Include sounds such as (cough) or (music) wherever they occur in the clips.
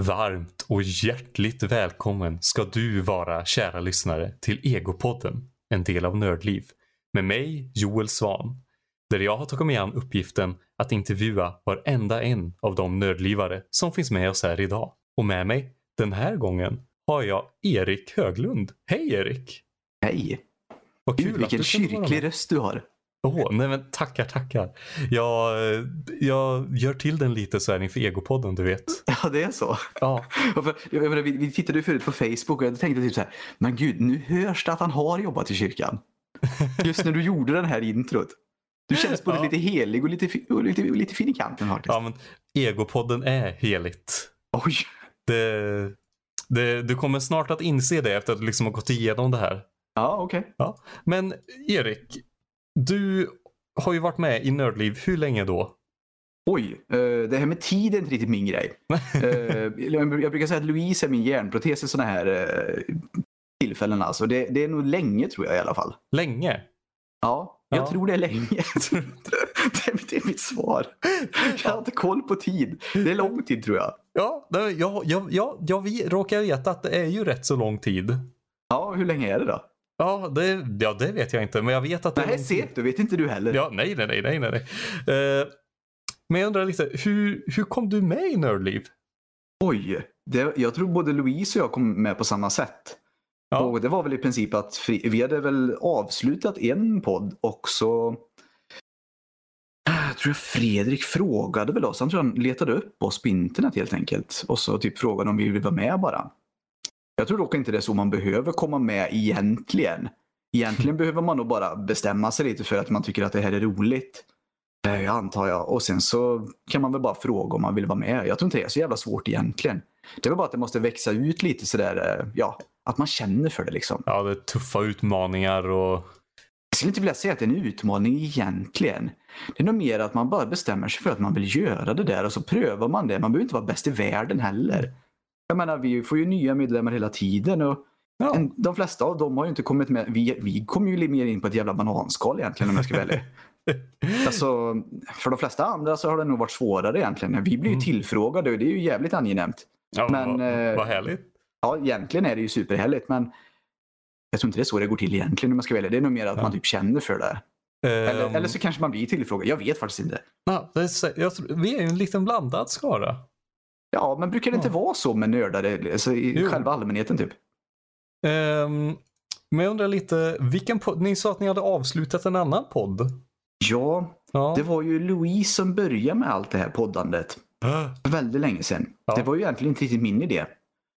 Varmt och hjärtligt välkommen ska du vara kära lyssnare till Egopodden, en del av Nördliv. Med mig Joel Svan. Där jag har tagit mig an uppgiften att intervjua varenda en av de nördlivare som finns med oss här idag. Och med mig den här gången har jag Erik Höglund. Hej Erik! Hej! Vad Gud, kul att vilken du vara med. kyrklig röst du har. Åh, nej men tackar, tackar. Jag, jag gör till den lite så här inför Egopodden, du vet. (laughs) Ja, det är så. Ja, (laughs) jag menar, vi, vi tittade ju förut på Facebook och jag tänkte typ så här, men gud, nu hörs det att han har jobbat i kyrkan. (laughs) Just när du gjorde den här introt. Du känns både Ja. lite helig och lite, och lite, lite fin i kanten faktiskt. ja men Egopodden är heligt. Oj! Det, det, du kommer snart att inse det efter att du liksom har gått igenom det här. Ja, okej. Men Erik, du har ju varit med i Nördliv hur länge då? Oj, eh, det här med tid är inte riktigt min grej. (laughs) Eh, jag jag brukar säga att Louise är min hjärnprotes i sådana här eh, tillfällen. Alltså. Det, det är nog länge tror jag i alla fall. Länge? Ja, jag Ja. tror det är länge. (laughs) det, är, mitt svar. Jag har inte koll på tid. Det är lång tid tror jag. Ja, det- ja, ja, ja, jag vi- råkar veta att det är ju rätt så lång tid. Ja, hur länge är det då? Ja, det, ja, det vet jag inte, men jag vet att det är Nej, lång tid. se, då vet inte du heller. Ja, nej, nej, nej, nej, nej. Eh, men jag undrar lite, hur, hur kom du med i Nördliv? Oj, det, jag tror både Louise och jag kom med på samma sätt. Ja. Och det var väl i princip att fri, vi hade väl avslutat en podd och så Ah, jag tror jag Fredrik frågade väl oss. Han tror han letade upp oss på internet helt enkelt. Och så typ frågade om vi ville vara med bara. Jag tror dock inte det är så man behöver komma med egentligen. Egentligen behöver man nog bara bestämma sig lite för att man tycker att det här är roligt. Eh, Jag antar jag. Och sen så kan man väl bara fråga om man vill vara med. Jag tror inte det är så jävla svårt egentligen. Det är väl bara att det måste växa ut lite sådär, eh, ja, att man känner för det liksom. Ja, det är tuffa utmaningar och... Jag skulle inte vilja säga att det är en utmaning egentligen. Det är nog mer att man bara bestämmer sig för att man vill göra det där och så prövar man det. Man behöver inte vara bäst i världen heller. Jag menar, vi får ju nya medlemmar hela tiden och Ja. en, de flesta av dem har ju inte kommit med. Vi, vi kom ju lite mer in på ett jävla bananskal egentligen om jag ska ärlig. (laughs) Alltså, för de flesta andra så har det nog varit svårare egentligen. Vi blir ju Mm. tillfrågade och det är ju jävligt angenämt. Ja, Men, vad, eh, vad härligt. Ja, egentligen är det ju superhärligt men jag tror inte det är så det går till egentligen om jag ska välja. Det är nog mer att Ja. man typ känner för det. Eller, Ehm, eller så kanske man blir tillfrågad. Jag vet faktiskt inte. ja, det är, jag, tror- vi är ju en liten blandad skara. Ja, men brukar det inte Ja. vara så med nördar alltså, i Jo. själva allmänheten typ? Ehm, men jag undrar lite, vilken podd, ni sa att ni hade avslutat en annan podd. Ja, Ja. det var ju Louise som började med allt det här poddandet. För väldigt länge sedan. Ja. Det var ju egentligen inte riktigt min idé.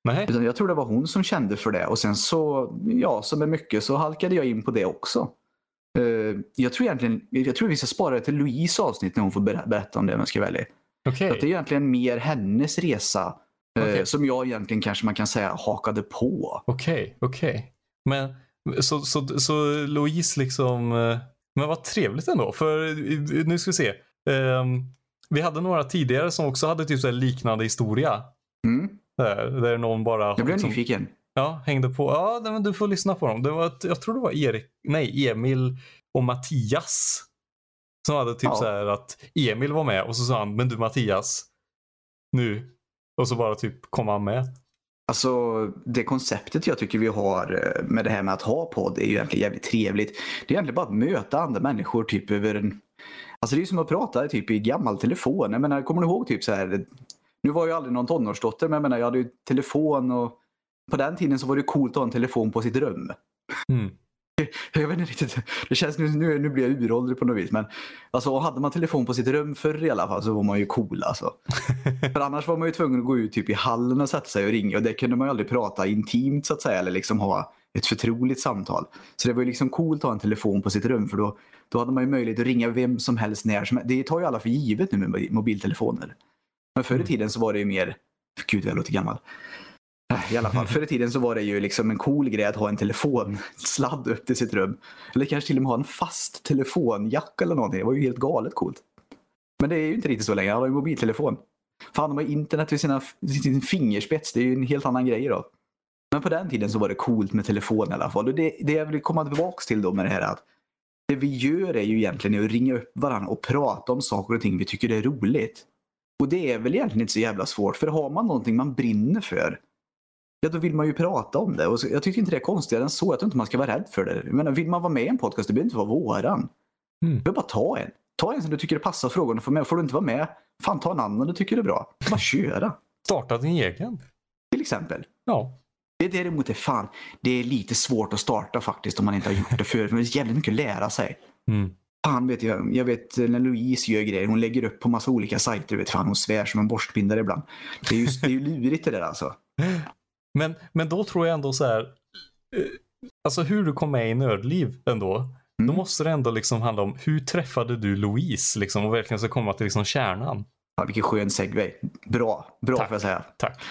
Nej. Utan jag tror det var hon som kände för det. Och sen så, ja, som med mycket så halkade jag in på det också. Eh, jag tror egentligen, jag tror vi ska spara det till Louise avsnitt när hon får ber- berätta om det om jag ska vara ärlig. Okej. Så att det är egentligen mer hennes resa. eh, Okej. Som jag egentligen kanske man kan säga hakade på. Okej, okej. Men så, så, så Louise liksom, eh, men vad trevligt ändå. För eh, nu ska vi se. Ehm, vi hade några tidigare som också hade typ så liknande historia. Mm. Där, där någon bara Jag blev liksom, nyfiken. ja, hängde på. Ja, men du får lyssna på dem. Det var, jag tror det var Erik, nej, Emil och Mattias. Som hade typ Ja. så här att Emil var med och så sa han, men du Mattias, nu. Och så bara typ kom han med. Alltså det konceptet jag tycker vi har eh, med det här med att ha podd är ju egentligen jävligt trevligt. Det är egentligen bara att möta andra människor typ över en... Alltså det är som att prata typ i gammal telefon. Jag menar, kommer du ihåg typ så här... Nu var jag aldrig någon tonårsdotter men jag menar jag hade ju telefon och på den tiden så var det coolt att ha en telefon på sitt rum. Mm. (laughs) Jag vet inte riktigt. Det känns nu, nu, nu blir jag uråldrig på något vis. Men alltså, hade man telefon på sitt rum förr i alla fall så var man ju cool alltså. (laughs) För annars var man ju tvungen att gå ut typ i hallen och sätta sig och ringa. Och det kunde man ju aldrig prata intimt så att säga. Eller liksom ha ett förtroligt samtal. Så det var ju liksom coolt att ha en telefon på sitt rum. För då, då hade man ju möjlighet att ringa vem som helst när som Det tar ju alla för givet nu med mobiltelefoner. Men förr i Mm. tiden så var det ju mer... Gud, jag låter gammal. (laughs) I alla fall, förr i tiden så var det ju liksom en cool grej att ha en telefonsladd upp till sitt rum. Eller kanske till och med ha en fast telefonjack eller någonting. Det var ju helt galet coolt. Men det är ju inte riktigt så länge. Alla har ju mobiltelefon. Fan, de har internet vid sina, sin fingerspets. Det är ju en helt annan grej då. Men på den tiden så var det coolt med telefon i alla fall. Och det, det jag vill komma tillbaka till då med det här att det vi gör är ju egentligen att ringa upp varandra och prata om saker och ting vi tycker är roligt. Och det är väl egentligen inte så jävla svårt. För har man någonting man brinner för, ja då vill man ju prata om det. Och så, jag tycker inte det är konstigare än så. Jag tror inte man ska vara rädd för det. Jag menar, vill man vara med i en podcast, det behöver inte vara våran. Mm. Du behöver bara ta en. Ta en som du tycker det passar frågan att få med. Får du inte vara med, fan ta en annan du tycker är bra. Bara köra. Starta din egen. Till exempel. Ja. Det däremot är fan, det är lite svårt att starta faktiskt om man inte har gjort det förut. Men det är jävligt mycket att lära sig. Mm. Fan vet jag, jag vet när Louise gör grejer, hon lägger upp på massa olika sajter. Vet fan, hon svär som en borstbindare ibland. Det är ju, det är ju lurigt det där alltså. (laughs) Men, men då tror jag ändå så här. eh, Alltså hur du kom med i Nördliv ändå. Då Mm. måste det ändå liksom handla om hur träffade du Louise liksom och verkligen ska komma till liksom kärnan. Ja, vilken skön segway. Bra, bra Tack. får jag säga. Tack.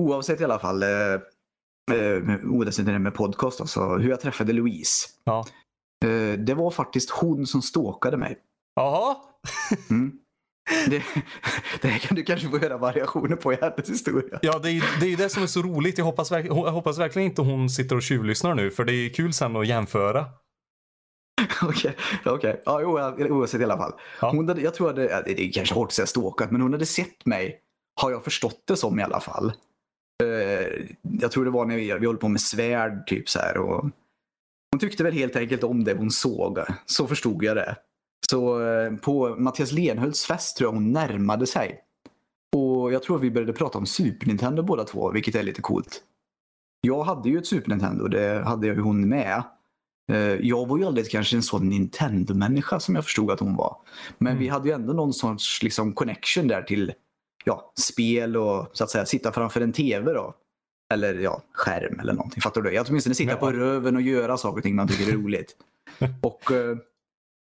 Oavsett i alla fall, eh, eh, oavsett det där med podcast, alltså, hur jag träffade Louise. Ja. Eh, det var faktiskt hon som stalkade mig. Jaha. Mm. Det, (laughs) det här kan du kanske få höra variationer på i hennes historia. Ja, det är, det är ju det som är så roligt. Jag hoppas, verk- jag hoppas verkligen inte hon sitter och tjuvlyssnar nu för det är kul sen att jämföra. (laughs) Okej, okej. Ja, o- oavsett i alla fall. Ja. Hon hade, jag tror att det, ja, det är kanske hårt att säga stalkat, men hon hade sett mig, har jag förstått det som i alla fall. Eh, jag tror det var när vi, vi höll på med svärd, typ så här. Och hon tyckte väl helt enkelt om det hon såg. Så förstod jag det. Så eh, på Mattias Lenhults fest tror jag hon närmade sig. Och jag tror att vi började prata om Super Nintendo båda två, vilket är lite coolt. Jag hade ju ett Super Nintendo, det hade ju hon med. Eh, Jag var ju aldrig kanske en sån Nintendo-människa som jag förstod att hon var. Men Mm. vi hade ju ändå någon sorts liksom, connection där till ja, spel och så att säga sitta framför en TV då. Eller ja, skärm eller någonting. Fattar du? Jag åtminstone sitta Ja. på röven och göra saker och ting man tycker är roligt. (laughs) och eh,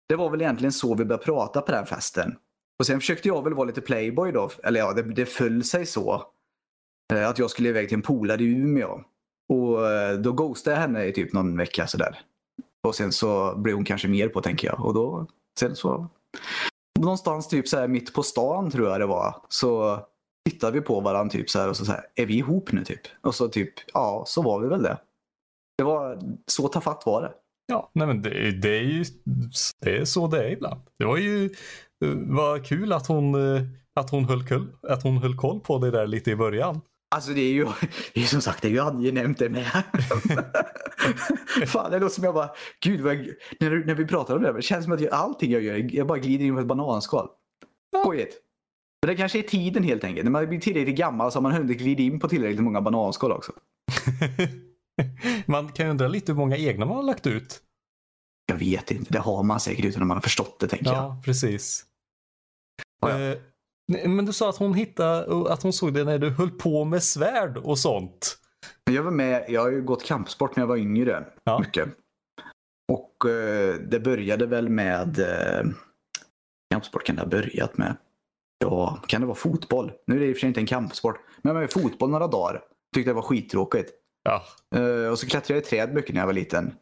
det var väl egentligen så vi började prata på den festen. Och sen försökte jag väl vara lite playboy då. Eller ja, det, det föll sig så. Eh, att jag skulle iväg till en polare i Umeå. Och eh, då ghostade jag henne i typ någon vecka sådär. Och sen så blev hon kanske mer på tänker jag. Och då, sen så, någonstans typ så här mitt på stan tror jag det var. Så tittade vi på varandra typ så här och så, så här, är vi ihop nu typ? Och så typ, ja så var vi väl det. Det var, så tafatt var det. Ja, nej men det, det är ju det är så det är ibland. Det var ju vad kul att hon, eh, att hon, höll, koll, att hon höll koll på det där lite i början. Alltså det är ju, (laughs) det är som sagt, det är ju angenämt det med. (laughs) Fan, det låter som jag bara, gud vad när, när vi pratar om det, här, det känns som att jag, allting jag gör, jag bara glider in på ett bananskal. Skojigt. Men det kanske är tiden helt enkelt. När man blir tillräckligt gammal så har man hunnit glida in på tillräckligt många bananskal också. (laughs) (laughs) man kan ju undra lite hur många egna man har lagt ut. Jag vet inte, det har man säkert utan att man har förstått det tänker jag. Ja, precis. Ja, ja. Eh, men du sa att hon hittade, att hon såg det när du höll på med svärd och sånt. Jag var med, jag har ju gått kampsport när jag var yngre. Ja. Mycket. Och eh, det började väl med, eh, kampsport kan det ha börjat med. Ja, kan det vara fotboll? Nu är det i och för sig inte en kampsport. Men jag var med fotboll några dagar. Tyckte det var skittråkigt. Ja, Eh, och så klättrade jag i träd mycket när jag var liten.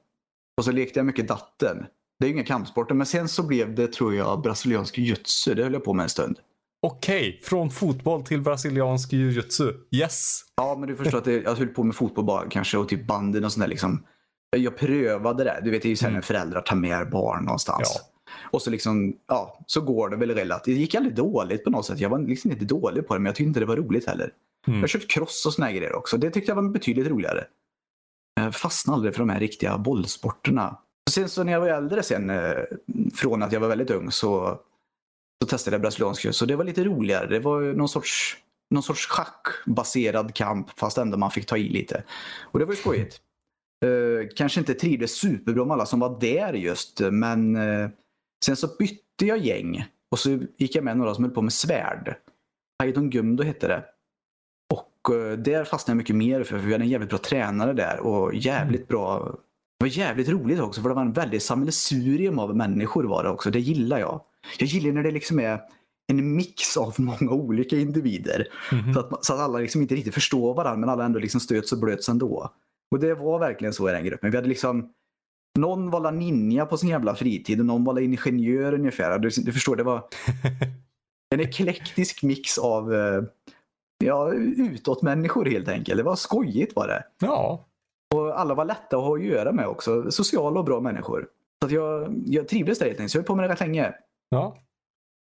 Och så lekte jag mycket datten. Det är ju inga kampsporter, men sen så blev det, tror jag, brasiliansk jutsu. Det höll jag på med en stund. okej. Från fotboll till brasiliansk jujutsu. Yes. Ja, men du förstår att det, jag höll på med fotboll bara kanske och typ banden och sånt där liksom. Jag prövade det. Du vet, det är ju så här Mm. när föräldrar tar med barn någonstans. Ja. Och så liksom, ja, så går det väl relativt. Det gick aldrig dåligt på något sätt. Jag var liksom inte dålig på det, men jag tyckte inte det var roligt heller. Mm. Jag har kört cross och såna grejer också. Det tyckte jag var betydligt roligare. Jag fastnade aldrig för de här riktiga bollsporterna. Sen så när jag var äldre sen, eh, från att jag var väldigt ung, så, så testade jag brasiliansk Så det var lite roligare. Det var någon sorts, någon sorts schackbaserad kamp, fast ändå man fick ta i lite. Och det var ju skojigt. Uh, kanske inte trivdes superbra med alla som var där just, men uh, sen så bytte jag gäng. Och så gick jag med några som höll på med svärd. Haidon Gumdo hette det. Eh, där fastnade jag mycket mer för, för vi hade en jävligt bra tränare där och jävligt bra. Det var jävligt roligt också för det var en väldigt sammelsurium av människor var det också. Det gillar jag. Jag gillar när det liksom är en mix av (laughs) många olika individer. Mhm. Så, att, så att alla liksom inte riktigt förstår varandra men alla ändå liksom stöts och blöts ändå. Och det var verkligen så i den gruppen. Vi hade liksom någon var ninja på sin jävla fritid och någon var ingenjör ungefär. Du, du förstår, det var (laughs) en eklektisk mix av eh, ja, utåt-människor helt enkelt. Det var skojigt var det. Ja, Och alla var lätta att ha att göra med också. Sociala och bra människor. Så att jag, jag trivdes där helt enkelt. Så jag höll på med det rätt länge. ja.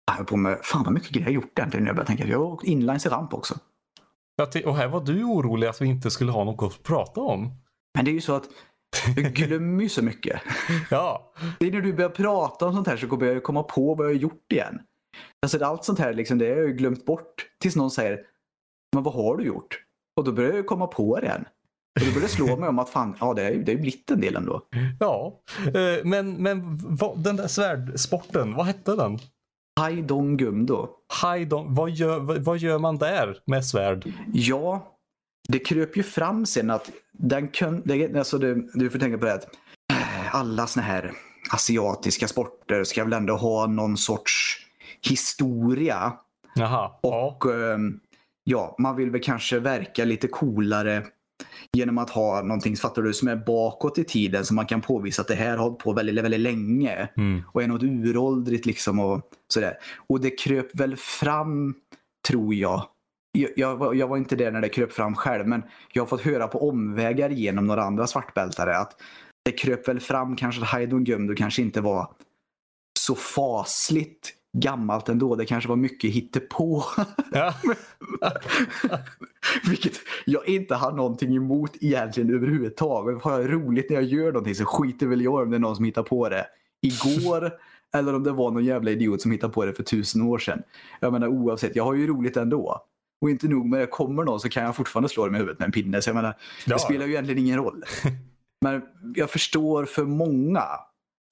Jag höll på med, fan vad mycket grejer jag gjort egentligen jag börjar tänka. Jag har åkt inlines i ramp också. Och här var du orolig att vi inte skulle ha något att prata om. Men det är ju så att jag glömmer ju så mycket. (laughs) Ja. Det är när du börjar prata om sånt här så kommer jag komma på vad jag har gjort igen. Alltså allt sånt här liksom, det har jag glömt bort. Tills någon säger, men vad har du gjort? Och då börjar jag komma på igen. Och då börjar det slå mig om att fan, ja det har ju blivit en del ändå. Ja, eh, men, men vad, den där svärdsporten, vad hette den? Haidong Gumdo. Haidong, vad gör, vad gör man där med svärd? Ja, det kröp ju fram sen att den kunde, alltså du, du får tänka på det att alla såna här asiatiska sporter ska väl ändå ha någon sorts historia. Jaha, och ja. Ja, man vill väl kanske verka lite coolare genom att ha någonting fattar du, som är bakåt i tiden så man kan påvisa att det här har hållit på väldigt, väldigt länge mm. och är något uråldrigt liksom och sådär. Och det kröp väl fram, tror jag. Jag, jag, var, jag var inte där när det kröp fram själv men jag har fått höra på omvägar genom några andra svartbältare att det kröp väl fram kanske att Haidon Gumdo kanske inte var så fasligt gammalt ändå. Det kanske var mycket hittepå. (laughs) Ja. (laughs) Vilket jag inte har någonting emot egentligen överhuvudtaget. Har jag roligt när jag gör någonting så skiter väl jag om det är någon som hittar på det igår (laughs) eller om det var någon jävla idiot som hittade på det för tusen år sedan. Jag menar oavsett, jag har ju roligt ändå. Och inte nog med det, kommer någon så kan jag fortfarande slå dem i huvudet med en pinne. Så jag menar, ja. det spelar ju egentligen ingen roll. Men jag förstår för många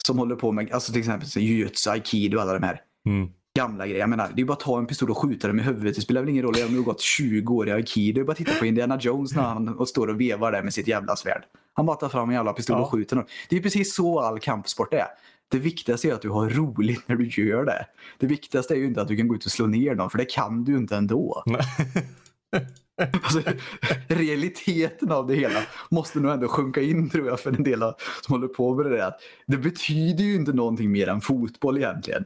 som håller på med alltså till exempel jujutsu, aikido och alla de här mm. gamla grejer. Jag menar, det är bara att ta en pistol och skjuta dem i huvudet. Det spelar väl ingen roll om du har gått 20 år i aikido. Det är bara att titta på Indiana Jones när han och står och vevar där med sitt jävla svärd. Han bara tar fram en jävla pistol ja. och skjuter dem. Det är precis så all kampsport är. Det viktigaste är att du har roligt när du gör det. Det viktigaste är ju inte att du kan gå ut och slå ner någon, för det kan du inte ändå. (laughs) Alltså, realiteten av det hela måste nog ändå sjunka in tror jag för en del som håller på med det där. Det betyder ju inte någonting mer än fotboll egentligen.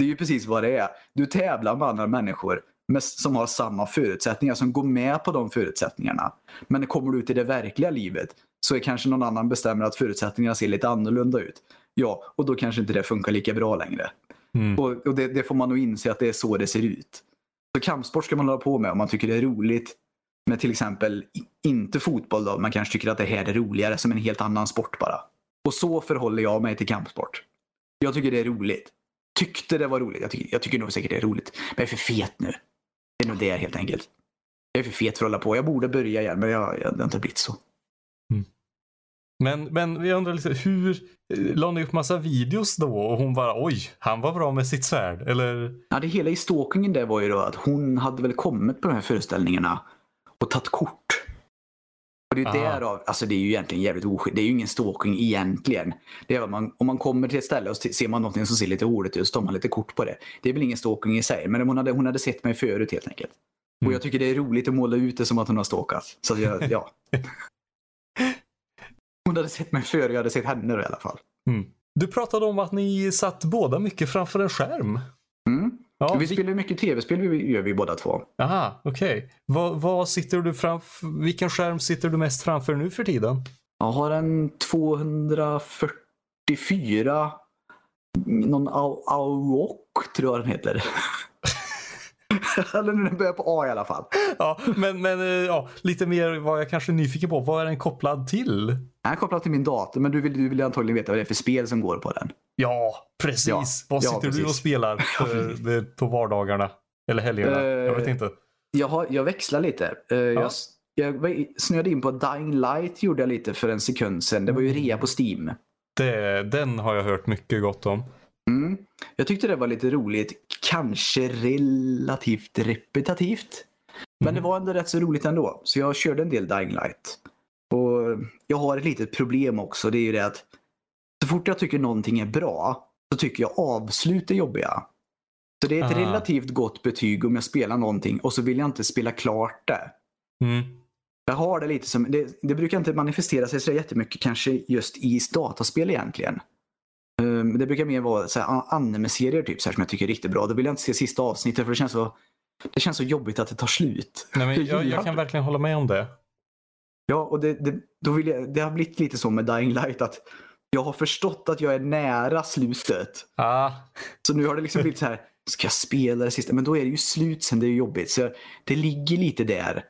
Det är ju precis vad det är. Du tävlar med andra människor som har samma förutsättningar, som går med på de förutsättningarna. Men kommer du ut i det verkliga livet så är kanske någon annan bestämmer att förutsättningarna ser lite annorlunda ut. Ja, och då kanske inte det funkar lika bra längre. Mm. Och, och det, det, får man nog inse att det är så det ser ut. Så kampsport ska man hålla på med om man tycker det är roligt. Med till exempel inte fotboll då. Man kanske tycker att det här är roligare som en helt annan sport bara. Och så förhåller jag mig till kampsport. Jag tycker det är roligt. Tyckte det var roligt. Jag tycker, jag tycker nog säkert det är roligt. Men jag är för fet nu. Det är nog det helt enkelt. Jag är för fet för att hålla på. Jag borde börja igen men jag, jag, det har inte blivit så. Mm. Men, men jag undrar lite, hur la ni upp massa videos då och hon bara oj, han var bra med sitt svärd? Eller? Ja, det hela i stalkingen där var ju då att hon hade väl kommit på de här föreställningarna och tagit kort. Och det är ju därav, alltså det är ju egentligen jävligt oskyldigt. Det är ju ingen stalking egentligen. Det är man, om man kommer till ett ställe och ser man något som ser lite roligt ut så tar man lite kort på det. Det är väl ingen stalking i sig, men hon hade, hon hade sett mig förut helt enkelt. Mm. Och jag tycker det är roligt att måla ut det som att hon har stalkat. Så jag, (laughs) ja. hon hade sett mig före jag hade sett henne då, i alla fall. Mm. Du pratade om att ni satt båda mycket framför en skärm. Ja, vi, vi spelar mycket tv-spel, gör vi båda två. Aha, okej. Okay. Vad, vad sitter du framför, vilken skärm sitter du mest framför nu för tiden? Jag har en 244, någon Aurok tror jag den heter. (laughs) (laughs) Eller den börjar på A i alla fall. Ja, men, men eh, ja, lite mer vad jag kanske är nyfiken på. Vad är den kopplad till? Den är kopplad till min dator, men du vill, du vill antagligen veta vad det är för spel som går på den. Ja, precis. Ja, vad sitter ja, precis. du och spelar (laughs) uh, på vardagarna? Eller helgerna? Uh, jag vet inte. Jag, har, jag växlar lite. Ja. jag, jag snöade in på Dying Light gjorde jag lite för en sekund sedan. Det var ju rea på Steam. Det, den har jag hört mycket gott om. Mm. Jag tyckte det var lite roligt. Kanske relativt repetitivt. Men mm. det var ändå rätt så roligt ändå. Så jag körde en del Dying Light. Och Jag har ett litet problem också. Det är ju det att så fort jag tycker någonting är bra så tycker jag avslut är jobbiga. Så det är ett Aha. relativt gott betyg om jag spelar någonting och så vill jag inte spela klart det. Mm. Jag har det lite som, det, det brukar inte manifestera sig så jättemycket kanske just i dataspel egentligen. Um, det brukar mer vara anime-serier typ, så här, som jag tycker är riktigt bra. Då vill jag inte se sista avsnittet för det känns så, det känns så jobbigt att det tar slut. Nej, men (laughs) jag, jag kan verkligen hålla med om det. Ja, och det, det, då vill jag, det har blivit lite så med Dying Light att jag har förstått att jag är nära slutet. Ah, Så nu har det liksom blivit så här, ska jag spela det sista? Men då är det ju slut sen, det är ju jobbigt. Så det ligger lite där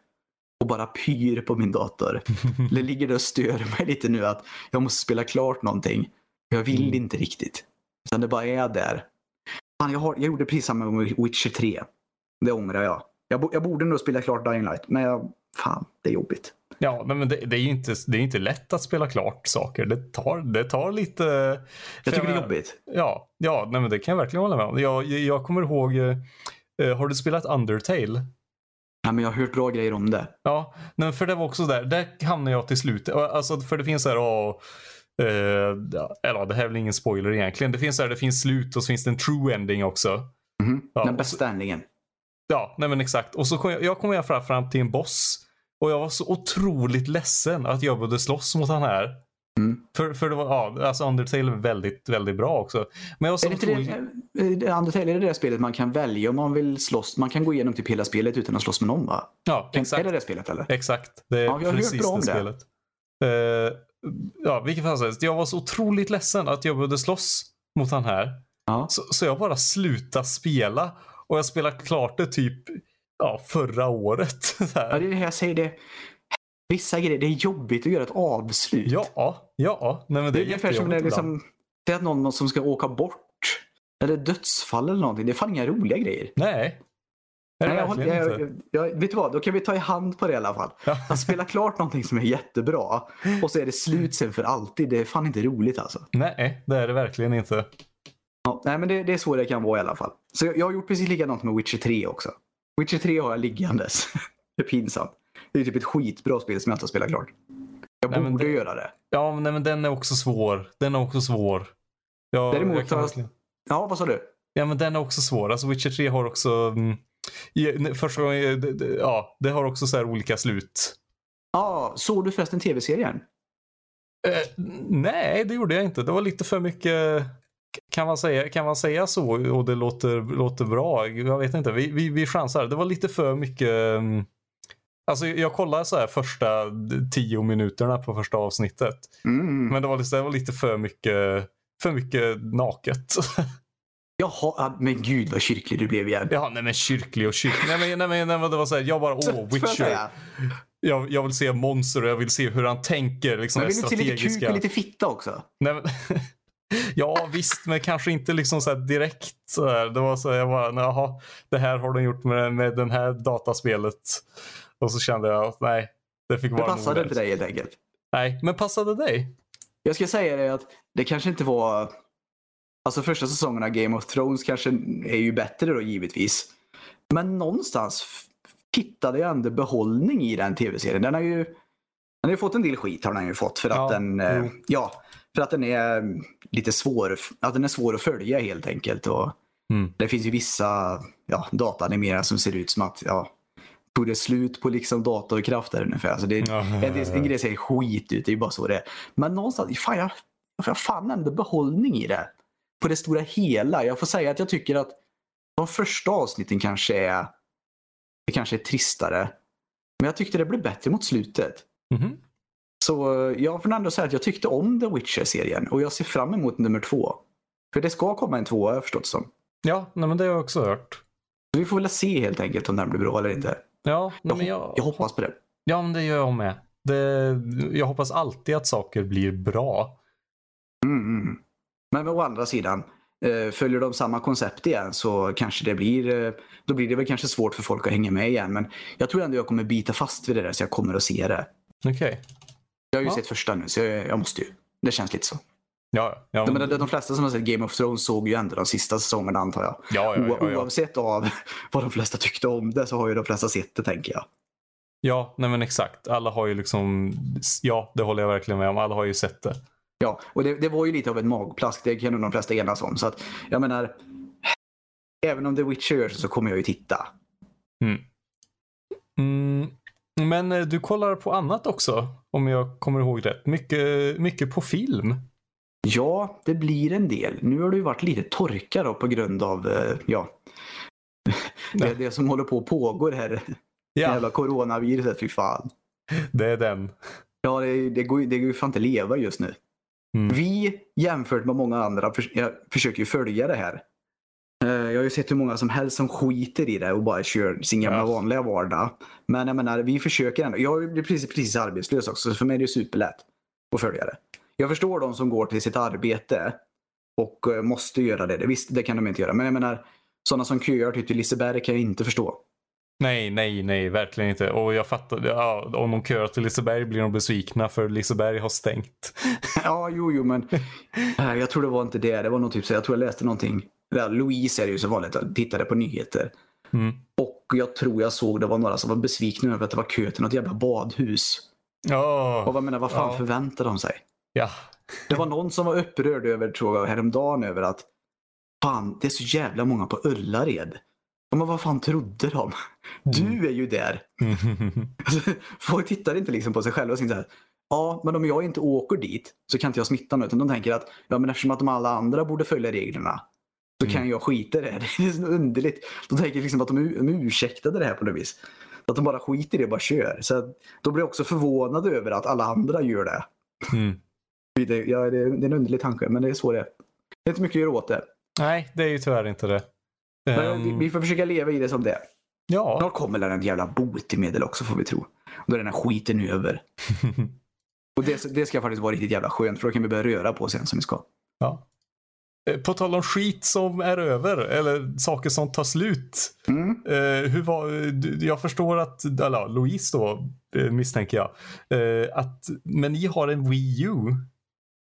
och bara pyr på min dator. (laughs) Det ligger där och stör mig lite nu att jag måste spela klart någonting. Jag vill Mm. inte riktigt. Utan det bara är där. Fan, jag, har, jag gjorde precis samma med Witcher 3. Det ångrar jag. Jag, bo, jag borde nog spela klart Dying Light, men jag, fan, det är jobbigt. ja, nej, men det, det är ju inte, det är inte lätt att spela klart saker. Det tar, det tar lite... Jag tycker det är jobbigt. Ja, ja nej, men det kan jag verkligen hålla med om. Jag, jag, jag kommer ihåg, eh, eh, har du spelat Undertale? Ja, men jag har hört bra grejer om det. Ja, men för det var också där, där hamnade jag till slut. Alltså för det finns så här, åh, eller det här är väl ingen spoiler egentligen. Det finns här, det finns slut och så finns det en true ending också. Mhm. Ja, Den bästa ändringen. Ja, nej men exakt. Och så kom jag, jag kom jag fram, fram till en boss. Och jag var så otroligt ledsen att jag behövde slåss mot han här. Mm. För, för det var, ja, alltså Undertale är väldigt, väldigt bra också. Men jag var så Är det otroligt... det, eh, det, Undertale, är det det spelet man kan välja om man vill slåss? Man kan gå igenom typ hela spelet utan att slåss med någon va? Ja, exakt. är det det spelet eller? Exakt. Det är Ja, jag har hört precis bra om det det. spelet. Uh, ja, vilket fall som helst. Jag var så otroligt ledsen att jag behövde slåss mot han här. Ja. Så, så jag bara slutade spela. Och jag spelade klart det typ ja, förra året. (laughs) Ja, det är det jag säger. Det, vissa grejer, det är jobbigt att göra ett avslut. Ja, ja. Nej, men det det är är ungefär som när liksom, det är någon som ska åka bort. Eller dödsfall eller någonting. Det är fan inga roliga grejer. Nej. Nej, jag, håller- inte. jag, jag, vet du vad? Då kan vi ta i hand på det i alla fall. Att spela klart någonting som är jättebra och så är det slut sen för alltid. Det är fan inte roligt alltså. Nej, det är det verkligen inte. Ja, nej, men det, det är så det kan vara i alla fall. Så jag, jag har gjort precis likadant med Witcher 3 också. Witcher 3 har jag liggandes. (laughs) det är pinsamt. Det är typ ett skitbra spel som jag inte har spelat klart. Jag Nej, borde det- göra det. Ja, men, nej, men den är också svår. Den är också svår. Ja, Däremot jag kan har- Ja, vad sa du? Ja, men den är också svår. Alltså Witcher 3 har också... Mm, första gången, det- ja, det har också så olika slut. Ja, såg du förresten tv-serien? Eh, nej, det gjorde jag inte. Det var lite för mycket... Kan man säga, kan man säga så och det låter, låter bra? Jag vet inte. Vi, vi, vi chansar. Det var lite för mycket... mm, Alltså jag kollade så här första tio minuterna på första avsnittet. Mm. Men det var, lite, det var lite för mycket, för mycket naket. (laughs) Jaha, ja, men gud vad kyrklig du blev igen. Ja, nej men kyrklig och kyrklig. Nej men, nej, men, nej, men det var så här, jag bara, åh, Witcher. Jag, jag vill se monster och jag vill se hur han tänker. Liksom Men det vill du se lite kuk och lite fitta också? Nej, men, (laughs) ja, visst, men kanske inte liksom så direkt. Så här. Det var så här, jag bara, jaha, det här har de gjort med, med den här dataspelet. Och så kände jag, att nej, det fick Det vara passade nog inte dig helt enkelt. Nej, men passade dig? Jag ska säga det att det kanske inte var... Alltså första säsongen av Game of Thrones kanske är ju bättre då givetvis. Men någonstans hittade jag ändå behållning i den tv-serien. Den har ju, den har ju fått en del skit har den ju fått för att Ja, den, jo. ja, för att den är lite svår, att den är svår att följa helt enkelt. Och Mm. det finns ju vissa ja, dataanimerare som ser ut som att, ja, tog det slut på liksom datorkraft där ungefär. Så det, Ja. en, del- en grej ser skit ut, det är ju bara så det är. Men någonstans, fan jag, jag fann ändå behållning i det. På det stora hela. Jag får säga att jag tycker att de första avsnitten kanske är, det kanske är tristare. Men jag tyckte det blev bättre mot slutet. Mhm. Så jag får ändå säga att jag tyckte om The Witcher-serien och jag ser fram emot nummer två. För det ska komma en tvåa har jag förstått som. Ja, nej, men det har jag också hört. Så vi får väl se helt enkelt om den blir bra eller inte. Ja, nej, men jag, jag hoppas på det. ja, men det gör jag med. Det, jag hoppas alltid att saker blir bra. Mm, mm. Men å andra sidan, eh, följer de samma koncept igen så kanske det blir, eh, då blir det väl kanske svårt för folk att hänga med igen. Men jag tror ändå jag kommer bita fast vid det där så jag kommer att se det. Okej. Jag har ju Ja. sett första nu så jag, jag måste ju. Det känns lite så. Ja, ja, men- de, de flesta som har sett Game of Thrones såg ju ändå de sista säsongerna antar jag. ja, ja, ja. Oavsett av (laughs) vad de flesta tyckte om det så har ju de flesta sett det tänker jag. Ja, nej men exakt. Alla har ju liksom, ja det håller jag verkligen med om. Alla har ju sett det. Ja, och det, det var ju lite av en magplask. Det kan nog de flesta enas om. Så att jag menar, även om The Witcher gör så, kommer jag ju titta. Mm, men eh, du kollar på annat också, om jag kommer ihåg rätt. Mycket, mycket på film. Ja, det blir en del. Nu har det ju varit lite torka då på grund av eh, ja, (laughs) det, det som håller på att pågår här. Ja, jävla coronaviruset, fy fan. det är den. Ja, det, det, går, ju- det går ju fan inte leva just nu. Mm. Vi jämfört med många andra för, jag försöker ju följa det här. Eh, Jag har ju sett hur många som helst som skiter i det och bara kör sin gamla Ja. vanliga vardag. Men jag menar, vi försöker ändå. Jag blir precis, precis arbetslös också, så för mig är det superlätt att följa det. Jag förstår de som går till sitt arbete och eh, måste göra det. Visst, det kan de inte göra. Men jag menar, sådana som köar typ till Liseberg kan jag inte förstå. Nej, nej, nej, verkligen inte. Och jag fattar, ja, om de köar till Liseberg blir de besvikna för Liseberg har stängt. (laughs) Ja, jo, jo, men jag tror det var inte det. Det var nog typ så jag tror jag läste någonting. Ja, Louise är det ju så vanligt, jag tittade på nyheter. Mm. Och jag tror jag såg det var några som var besvikna över att det var kö till något jävla badhus. Ja, Och vad menar, vad fan Ja. förväntar de sig? ja. Det var någon som var upprörd över, tror jag, häromdagen över att fan, det är så jävla många på Ullared. Men vad fan trodde de? Du är ju där. (laughs) Alltså, Folk tittar inte liksom på sig själva och tänker så här. Ja, men om jag inte åker dit så kan inte jag smitta någon. Utan de tänker att ja, men eftersom att de alla andra borde följa reglerna så kan jag skita i det. (laughs) Det är så underligt. De tänker liksom att de, de ursäktade det här på något vis. Att de bara skiter i det och bara kör. Så då blir jag också förvånad över att alla andra gör det. Mm. Det, ja, det, det är en underlig tanke, men det är så det är. Det är inte mycket att göra åt det. Nej, det är ju tyvärr inte det. Men vi, Ehm, vi får försöka leva i det som det är. ja. Snart kommer det en jävla botemedel också får vi tro. Då är den här skiten över. (laughs) Och det, det ska faktiskt vara riktigt jävla skönt för då kan vi börja röra på oss igen som vi ska. ja. Eh, På tal om skit som är över, eller saker som tar slut. Mm. Eh, hur var, jag förstår att, eller Louise då eh, misstänker jag. Eh, att, men ni har en Wii U.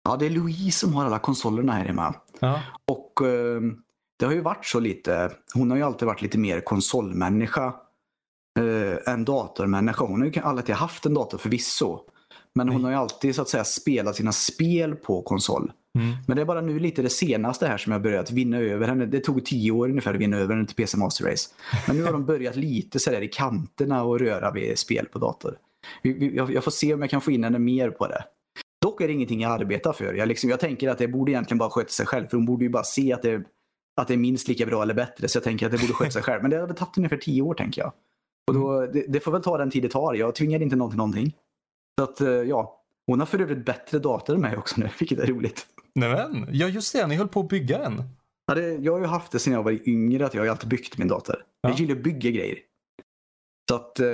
Ja, det är Louise som har alla konsolerna här hemma. Ja. Och eh, det har ju varit så lite. Hon har ju alltid varit lite mer konsolmänniska eh, än datormänniska. Hon har ju alltid haft en dator förvisso. Men hon har ju alltid så att säga spelat sina spel på konsol. Mm. Men det är bara nu lite det senaste här som jag börjat vinna över henne. Det tog tio år ungefär att vinna över henne till PC Master Race. Men nu har de börjat lite så där i kanterna och röra vid spel på dator. Jag får se om jag kan få in henne mer på det. Dock är det ingenting jag arbetar för. Jag, liksom, jag tänker att det borde egentligen bara sköta sig själv. För hon borde ju bara se att det, att det är minst lika bra eller bättre. Så jag tänker att det borde sköta sig själv. Men det har väl tagit ungefär tio år tänker jag. Och då, det, det får väl ta den tid det tar. Jag tvingar inte någon till någonting. Så att eh, ja, hon har för övrigt bättre dator än mig också nu, (laughs) vilket är roligt. Nämen, ja just det, ni höll på att bygga en. Ja, det, jag har ju haft det sedan jag var yngre, att jag har alltid byggt min dator. Jag Ja. gillar att bygga grejer. Så att eh,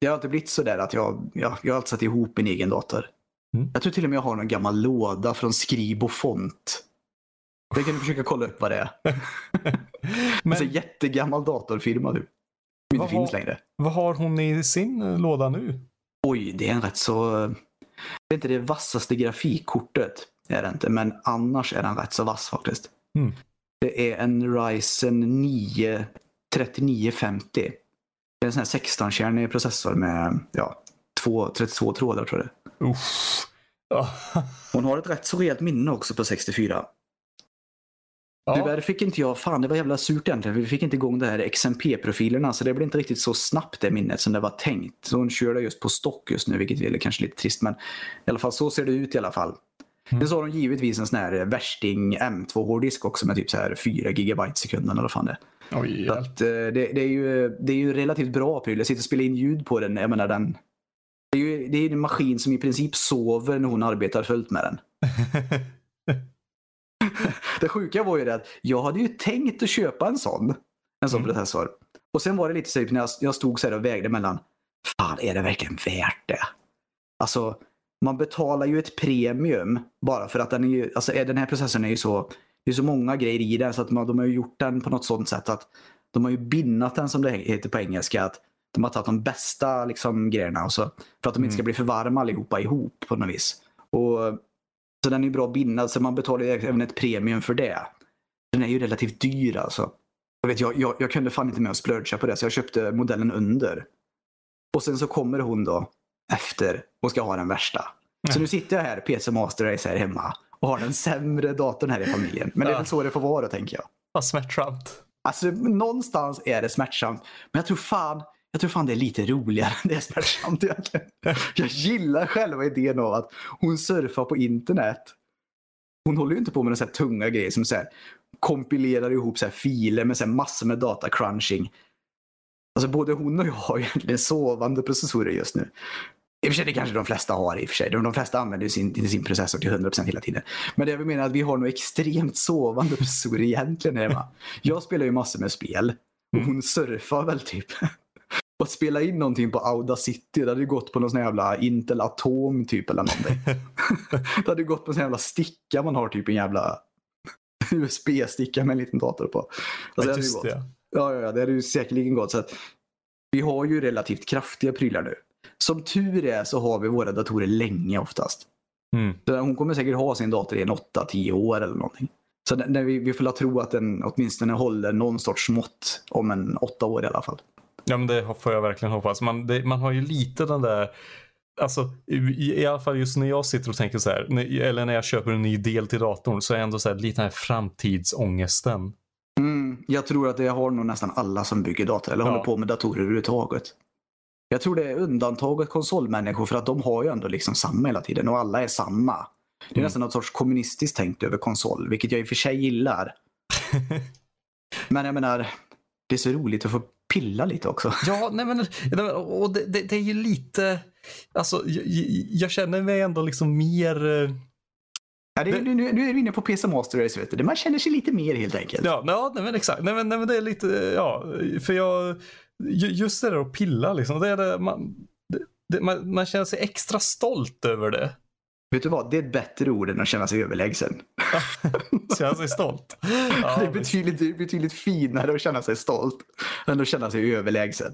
det har alltid blivit sådär att jag, jag, jag har alltid satt ihop min egen dator. Mm. Jag tror till och med jag har någon gammal låda från Skribo Font. Det kan du försöka kolla upp vad det är. (laughs) Men Alltså jättegammal datorfirma du. Som inte finns har- längre. vad har hon i sin eh, låda nu? Oj, det är en rätt så... Det är inte det vassaste grafikkortet. Är det inte, men annars är den rätt så vass faktiskt. Mm. Det är en Ryzen 9 3950. Det är en sån här 16-kärnig processor med ja, två, 32 trådar tror jag. Uff. (laughs) Hon har ett rätt så rejält minne också på 64. Ja. Tyvärr fick inte jag, fan det var jävla surt egentligen, för vi fick inte igång de här XMP-profilerna så det blev inte riktigt så snabbt det minnet som det var tänkt. Så hon kör det just på stock just nu, vilket är kanske lite trist, men i alla fall så ser det ut i alla fall. Mm. Sen så har de givetvis en sån här värsting M2-hårddisk också med typ så här 4 GB sekunden eller fan det är. Oj, hjälp. att, eh, det, det, är ju, det är ju relativt bra pryl. Jag sitter och spelar in ljud på den. Jag menar den. Det är ju det är en maskin som i princip sover när hon arbetar fullt med den. (laughs) (laughs) Det sjuka var ju det att jag hade ju tänkt att köpa en sån. En sån Mm. processor. Och sen var det lite så här, när jag, jag stod så här och vägde mellan. Fan, är det verkligen värt det? Alltså, man betalar ju ett premium bara för att den är ju, alltså den här processorn är ju så, det är så många grejer i den så att man, de har ju gjort den på något sånt sätt att de har ju binnat den som det heter på engelska. Att de har tagit de bästa liksom, grejerna och så, för att de inte ska Mm. bli för varma allihopa ihop på något vis. Och, så den är ju bra bindad så man betalar ju även ett premium för det. Den är ju relativt dyr alltså. Jag, vet, jag, jag, jag kunde fan inte med att splurcha på det så jag köpte modellen under. Och sen så kommer hon då efter och ska ha den värsta. Så nu sitter jag här, PC Master Race här hemma och har den sämre datorn här i familjen. Men det är väl så det får vara tänker jag. Vad smärtsamt. Alltså någonstans är det smärtsamt. Men jag tror fan, jag tror fan det är lite roligare (laughs) än det är smärtsamt egentligen. Jag gillar själva idén av att hon surfar på internet. Hon håller ju inte på med några tunga grejer som så här, kompilerar ihop så här filer med så här massor med datacrunching. Alltså både hon och jag har egentligen sovande processorer just nu. I och för sig, det kanske de flesta har i och för sig. De, de flesta använder ju sin, sin processor till 100% hela tiden. Men det jag menar är att vi har nog extremt sovande processorer egentligen hemma. Jag spelar ju massor med spel och hon surfar väl typ. Att spela in någonting på Audacity, det hade gått på någon sån jävla Intel Atom typ eller någonting. (laughs) det hade gått på en sån jävla sticka man har, typ en jävla USB-sticka med en liten dator på. Alltså, ju Just gått. det. Ja, ja, ja, det hade ju säkerligen gått. Så att vi har ju relativt kraftiga prylar nu. Som tur är så har vi våra datorer länge oftast. Mm. Så hon kommer säkert ha sin dator i en 8-10 år eller någonting. Så när vi, vi får tro att den åtminstone håller någon sorts mått om en åtta år i alla fall. Ja men det får jag verkligen hoppas. Man, det, man har ju lite den där Alltså i, i alla fall just när jag sitter och tänker så här, när, eller när jag köper en ny del till datorn så är jag ändå så här, lite den här framtidsångesten. Mm, jag tror att det har nog nästan alla som bygger dator eller Ja. håller på med datorer överhuvudtaget. Jag tror det är undantaget konsolmänniskor för att de har ju ändå liksom samma hela tiden och alla är samma. Det är Mm. nästan något sorts kommunistiskt tänkt över konsol, vilket jag i och för sig gillar. (laughs) Men jag menar, det är så roligt att få pilla lite också. (laughs) Ja, nej men, nej, och det, det, det är ju lite, alltså jag, jag känner mig ändå liksom mer eh, Ja, det, är- nu, nu är vi inne på PC Master Race, vet du. Man känner sig lite mer helt enkelt. Ja, ja nej, men exakt. Nej men, nej men det är lite, ja, för jag, ju- just det där att pilla liksom, det är det, man, det, det, man, man känner sig extra stolt över det. Vet du vad? Det är ett bättre ord än att känna sig överlägsen. (laughs) Känna sig stolt. Ja, (laughs) det, är betydligt, det är betydligt finare att känna sig stolt än att känna sig överlägsen.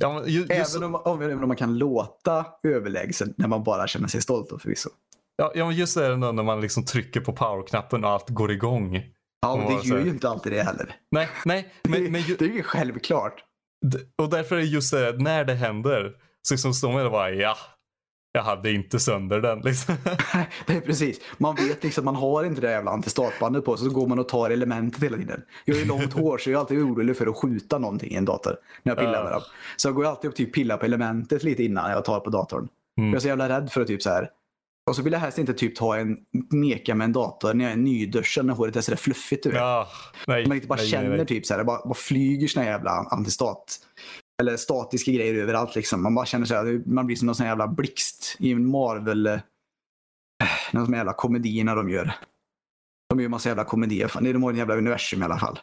ja, just, Även om, om, även om man kan låta överlägsen när man bara känner sig stolt då förvisso. ja, ja, men just det där när man liksom trycker på powerknappen och allt går igång. Ja, det gör ju inte alltid det heller. Nej, nej, (laughs) men, men ju, det är ju självklart. Och därför är det just det, när det händer så liksom står man och bara ja, jag hade inte sönder den liksom. (laughs) det är precis. Man vet liksom, man har inte det jävla antistatbandet på sig, så går man och tar elementet hela tiden. Jag har långt hår så jag är alltid orolig för att skjuta någonting i en dator när jag pillar med dem. Så jag går alltid upp och typ pillar på elementet lite innan jag tar på datorn. Mm. Jag är så jävla rädd för att typ så här. Och så vill jag helst inte typ ta en meka med en dator när jag är nyduschad när håret är sådär fluffigt du vet. Ja, nej, Man inte bara nej, känner nej, nej. typ så här, bara, bara flyger såna jävla antistat. Eller statiska grejer överallt liksom. Man bara känner så här, man blir som någon sån jävla blixt i en Marvel. Eh, någon sån jävla komedierna de gör. De gör massa jävla komedier. Fan, de har en jävla universum i alla fall.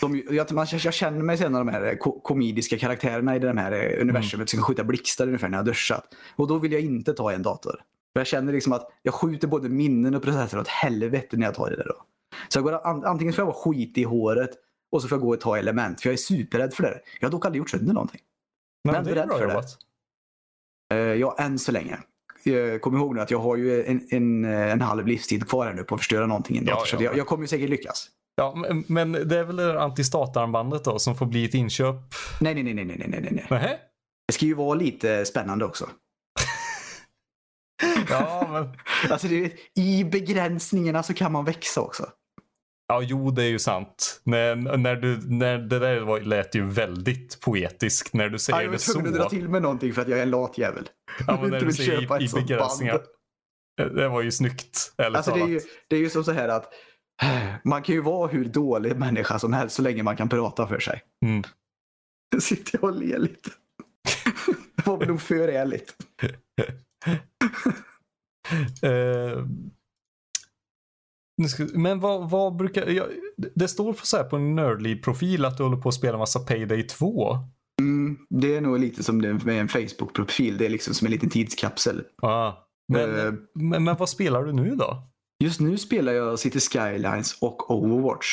De, jag, man, jag känner mig sen av de här eh, ko komediska karaktärerna i det här eh, universumet som kan skjuta blixtar ungefär när jag duschat. Och då vill jag inte ta en dator. För jag känner liksom att jag skjuter både minnen och processer åt helvete när jag tar i det då. Så jag går, an, antingen får jag vara skit i håret och så får jag gå och ta element. För jag är superrädd för det. Jag har dock aldrig gjort sönder någonting. Nej, men det är beredd bra för det. jobbat. Eh, ja, än så länge. Eh, Kom ihåg nu att jag har ju en, en, eh, en halv livstid kvar här nu på att förstöra någonting en Ja, ja. jag, jag kommer ju säkert lyckas. Ja, men, men det är väl det antistatarmbandet då som får bli ett inköp? Nej, nej, nej, nej, nej, nej, nej, nej. Nähä? Det ska ju vara lite spännande också. (laughs) Ja, men (laughs) Alltså, det, I begränsningarna så kan man växa också. Ja, jo, det är ju sant. När, när du, när det där var, lät ju väldigt poetiskt när du säger jag var det så. tvungen att dra till med någonting för att jag är en lat jävel. Ja, men (laughs) Jag när inte du säger köpa i, i ett sånt begränsningar. Det var ju snyggt, Alltså, det, är ju, det är ju som så här att (sighs) man kan ju vara hur dålig människa som helst så länge man kan prata för sig. Mm. (laughs) Nu sitter jag och ler lite. Det var nog för ärligt. Ska, (laughs) men vad, vad brukar... Ja, det står på, så här på en Nerdly-profil att du håller på att spela massa Payday 2. Mm, det är nog lite som det med en Facebook-profil. Det är liksom som en liten tidskapsel. Ah. Men, Eh. men, men vad spelar du nu då? Just nu spelar jag City Skylines och Overwatch.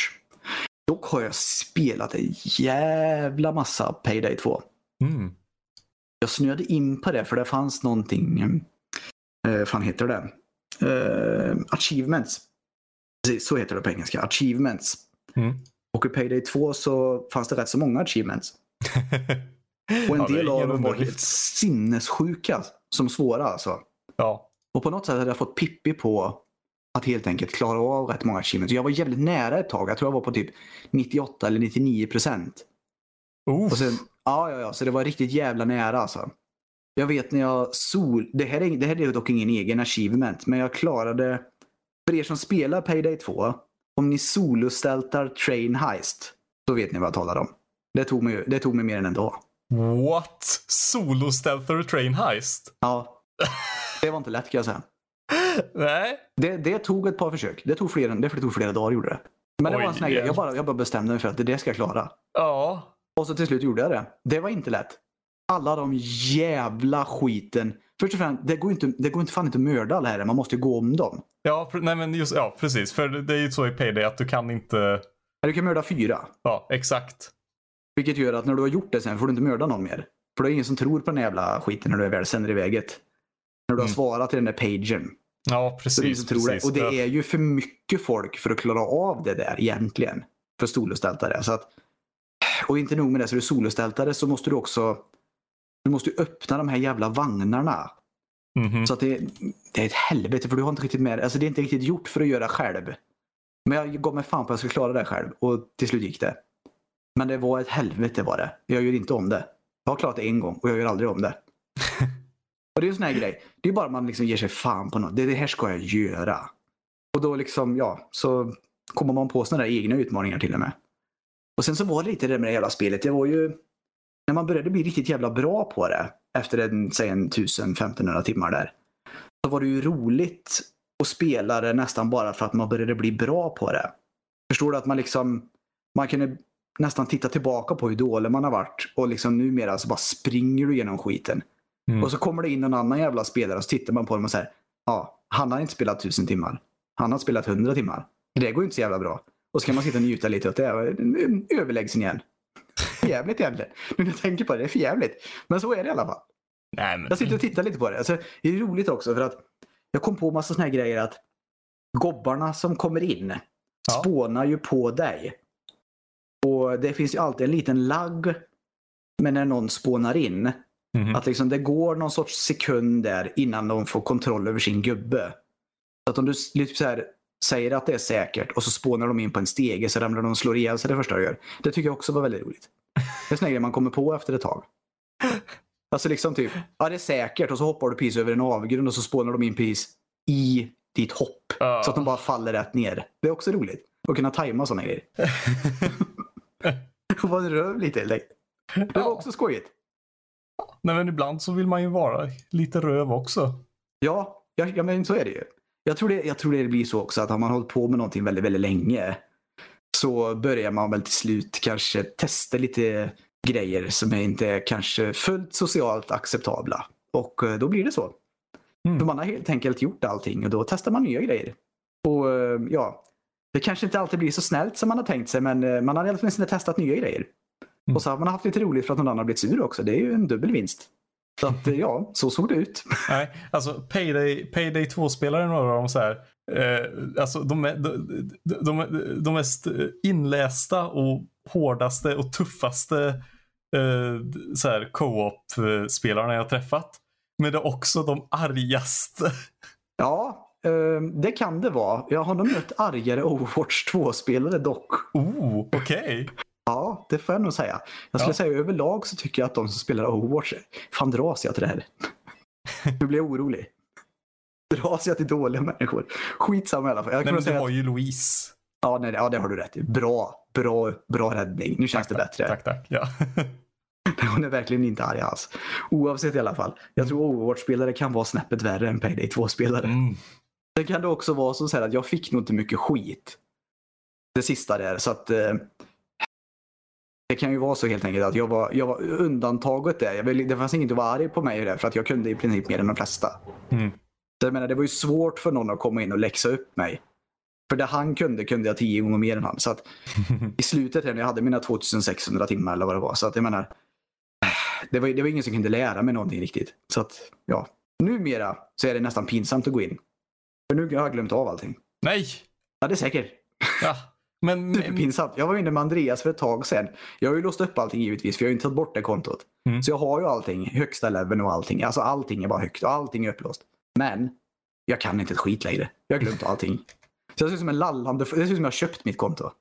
Dock har jag spelat en jävla massa Payday 2. Mm. Jag snöade in på det för det fanns någonting, eh, fan heter det? Eh, achievements. Precis, så heter det på engelska. Achievements. Mm. Och i Payday 2 så fanns det rätt så många achievements. (laughs) Och en Ja, del av dem var helt sinnessjuka som svåra alltså. Ja. Och på något sätt hade jag fått Pippi på att helt enkelt klara av rätt många achievements. Jag var jävligt nära ett tag. Jag tror jag var på typ 98 eller 99 procent. Och sen, ja, ja, ja, så det var riktigt jävla nära alltså. Jag vet när jag sol... Det här, är, det här är dock ingen egen achievement, men jag klarade... För er som spelar Payday 2, om ni solostältar Train Heist, så vet ni vad jag talar om. Det tog mig, det tog mig mer än en dag. What? Solo Stealther Train Heist? Ja. Det var inte lätt kan jag säga. Nej. Det, det tog ett par försök. Det tog flera, det tog flera dagar gjorde det. Men det Oj, var en sån här grej. Jag bara, jag bara bestämde mig för att det, det ska jag klara. Ja. Och så till slut gjorde jag det. Det var inte lätt. Alla de jävla skiten. Först och främst, det går inte, det går inte fan inte att mörda alla här. Man måste ju gå om dem. Ja, nej men just, ja, precis. För det är ju så i Payday att du kan inte... Du kan mörda fyra. Ja, exakt. Vilket gör att när du har gjort det sen får du inte mörda någon mer. För det är ingen som tror på den jävla skiten när du väl sänder iväg ett. När du har Mm. svarat till den där pagen. Ja, Så det är precis. det. precis. Och det är ju för mycket folk för att klara av det där egentligen. För solostältare. Så att, och inte nog med det, så är du solostältare så måste du också du måste ju öppna de här jävla vagnarna. Mhm. Så att det, det är ett helvete för du har inte riktigt med Alltså det är inte riktigt gjort för att göra själv. Men jag gav mig fan på att jag skulle klara det själv och till slut gick det. Men det var ett helvete var det. Jag gör inte om det. Jag har klarat det en gång och jag gör aldrig om det. (laughs) och det är en sån här grej. Det är bara man liksom ger sig fan på något. Det, det här ska jag göra. Och då liksom, ja, så kommer man på såna där egna utmaningar till och med. Och sen så var det lite det med det jävla spelet. Det var ju, när man började bli riktigt jävla bra på det efter en, säg en 1000-1500 timmar där. Så var det ju roligt att spela det nästan bara för att man började bli bra på det. Förstår du att man liksom, man kunde nästan titta tillbaka på hur dålig man har varit och liksom numera så bara springer du genom skiten. Mm. Och så kommer det in någon annan jävla spelare och så tittar man på dem och säger ja, han har inte spelat tusen timmar. Han har spelat hundra timmar. Det går ju inte så jävla bra. Och så kan man sitta och njuta lite åt det. Överlägsen igen. (laughs) Jävligt egentligen. Nu när jag tänker på det, det är för jävligt. Men så är det i alla fall. Nej, men... Jag sitter och tittar lite på det. Alltså, det är roligt också för att jag kom på massa såna här grejer att gobbarna som kommer in Ja. spånar ju på dig. Och det finns ju alltid en liten lagg men när någon spånar in. Mhm. Att liksom det går någon sorts sekund där innan de får kontroll över sin gubbe. Så att om du lite så här, säger att det är säkert och så spånar de in på en stege så ramlar de och slår ihjäl sig det första de gör. Det tycker jag också var väldigt roligt. Det är såna grejer man kommer på efter ett tag. Alltså liksom typ, ja det är säkert och så hoppar du precis över en avgrund och så spånar de in precis i ditt hopp. Ja. Så att de bara faller rätt ner. Det är också roligt. Att kunna tajma sådana grejer. (laughs) Och vara röv lite helt enkelt. Det var också skojigt. Nej, men ibland så vill man ju vara lite röv också. Ja, ja, ja men så är det ju. Jag tror det, jag tror det blir så också att har man hållit på med någonting väldigt, väldigt länge så börjar man väl till slut kanske testa lite grejer som är inte kanske fullt socialt acceptabla. Och eh, då blir det så. Mm. För man har helt enkelt gjort allting och då testar man nya grejer. Och eh, ja, det kanske inte alltid blir så snällt som man har tänkt sig men eh, man har fall testat nya grejer. Mm. Och så har man haft lite roligt för att någon annan har blivit sur också. Det är ju en dubbel vinst. Så att eh, ja, så såg det ut. Nej, alltså Payday, Payday 2-spelare är några av dem så här. Eh, alltså de, är- de, de, de, mest inlästa och hårdaste och tuffaste eh, så här co-op-spelarna jag har träffat. Men det är också de argaste. Ja, eh, det kan det vara. Jag har nog mött argare Overwatch 2-spelare dock. Oh, okej. Ja, det får jag nog säga. Jag skulle Ja. säga överlag så tycker jag att de som spelar Overwatch, fan dras jag till det här? Nu blir jag orolig. Dras jag till dåliga människor? Skitsamma i alla fall. Jag Nej, men du har att, ju Louise. ja, nej, ja, det har du rätt i. Bra, bra, bra räddning. Nu känns det bättre. Tack, tack. Ja. (laughs) Hon är verkligen inte arg alls. Oavsett i alla fall. Jag tror Overwatch-spelare kan vara snäppet värre än Payday 2-spelare. Mm. Sen kan det också vara så att jag fick nog inte mycket skit. Det sista där. Så att eh, det kan ju vara så helt enkelt att jag var, jag var undantaget där. Jag, det fanns inget att vara arg på mig där för att jag kunde i princip mer än de flesta. Mm. Så jag menar, det var ju svårt för någon att komma in och läxa upp mig. För det han kunde kunde jag tio gånger mer än han. Så att (laughs) i slutet här när jag hade mina 2600 timmar eller vad det var. Så att jag menar, det var, det var ingen som kunde lära mig någonting riktigt. Så att ja, numera så är det nästan pinsamt att gå in. För nu har jag glömt av allting. Nej! Ja, det är säkert. Ja. (laughs) Men, Superpinsamt. Jag var inne med Andreas för ett tag sedan. Jag har ju låst upp allting givetvis för jag har ju inte tagit bort det kontot. Mm. Så jag har ju allting, högsta leveln och allting. Alltså allting är bara högt och allting är upplåst. Men jag kan inte ett skit längre. Jag har glömt allting. Så jag ser ut som en lallande... Det ser ut som jag har köpt mitt konto.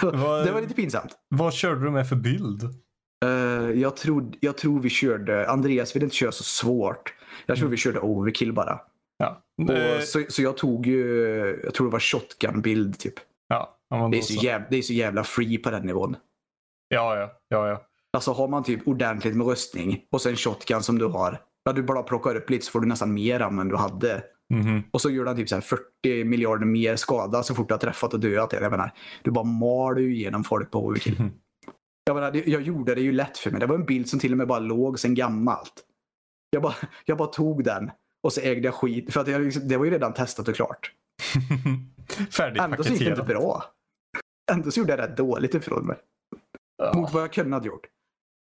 Det var lite pinsamt. vad körde du med för bild? Eh, jag, tror, jag tror vi körde... Andreas ville inte köra så svårt. Jag tror vi körde overkill bara. Och Eh, så, så jag tog ju... Jag tror det var shotgun-bild typ. ja, Det är, så jävla, det är så jävla free på den nivån. Ja, ja, ja, ja. Alltså har man typ ordentligt med röstning och sen shotgun som du har. Ja, du bara plockar upp lite så får du nästan mer än du hade. Mhm. Och så gör den typ så här 40 miljarder mer skada så fort du har träffat och dödat det. Jag menar, du bara mal du igenom folk på overkill. Mhm. Jag, menar, jag gjorde det ju lätt för mig. Det var en bild som till och med bara låg sen gammalt. Jag bara, jag bara tog den och så ägde jag skit. För att jag, liksom- det var ju redan testat och klart. (laughs) Färdigt Ändå så gick det inte bra. Ändå så gjorde jag rätt dåligt ifrån mig. Mot vad jag kunde ha gjort.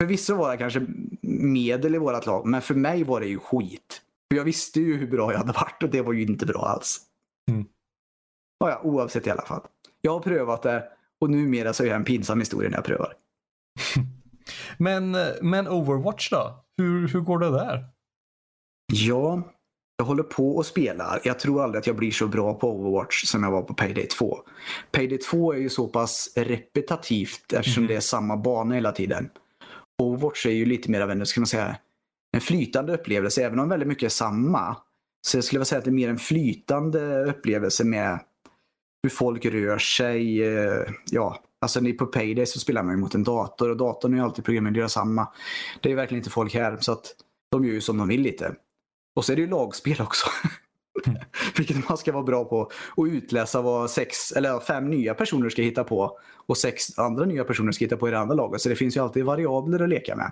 Förvisso var jag kanske medel i vårat lag, men för mig var det ju skit. För jag visste ju hur bra jag hade varit och det var ju inte bra alls. Mm. Ja, ja, oavsett i alla fall. Jag har prövat det och numera så är jag en pinsam historia när jag prövar. (laughs) Men, men Overwatch då? Hur, hur går det där? Ja, jag håller på och spelar. Jag tror aldrig att jag blir så bra på Overwatch som jag var på Payday 2. Payday 2 är ju så pass repetitivt eftersom Mhm. det är samma bana hela tiden. Overwatch är ju lite mer av en, ska man säga, en flytande upplevelse. Även om väldigt mycket är samma. Så jag skulle vilja säga att det är mer en flytande upplevelse med hur folk rör sig. eh, Ja, alltså ni på Payday så spelar man ju mot en dator och datorn är ju alltid programmerad samma. Det är verkligen inte folk här så att de gör ju som de vill lite. Och så är det ju lagspel också. (laughs) Vilket man ska vara bra på. Och utläsa vad sex, eller fem nya personer ska hitta på. Och sex andra nya personer ska hitta på i det andra laget. Så det finns ju alltid variabler att leka med.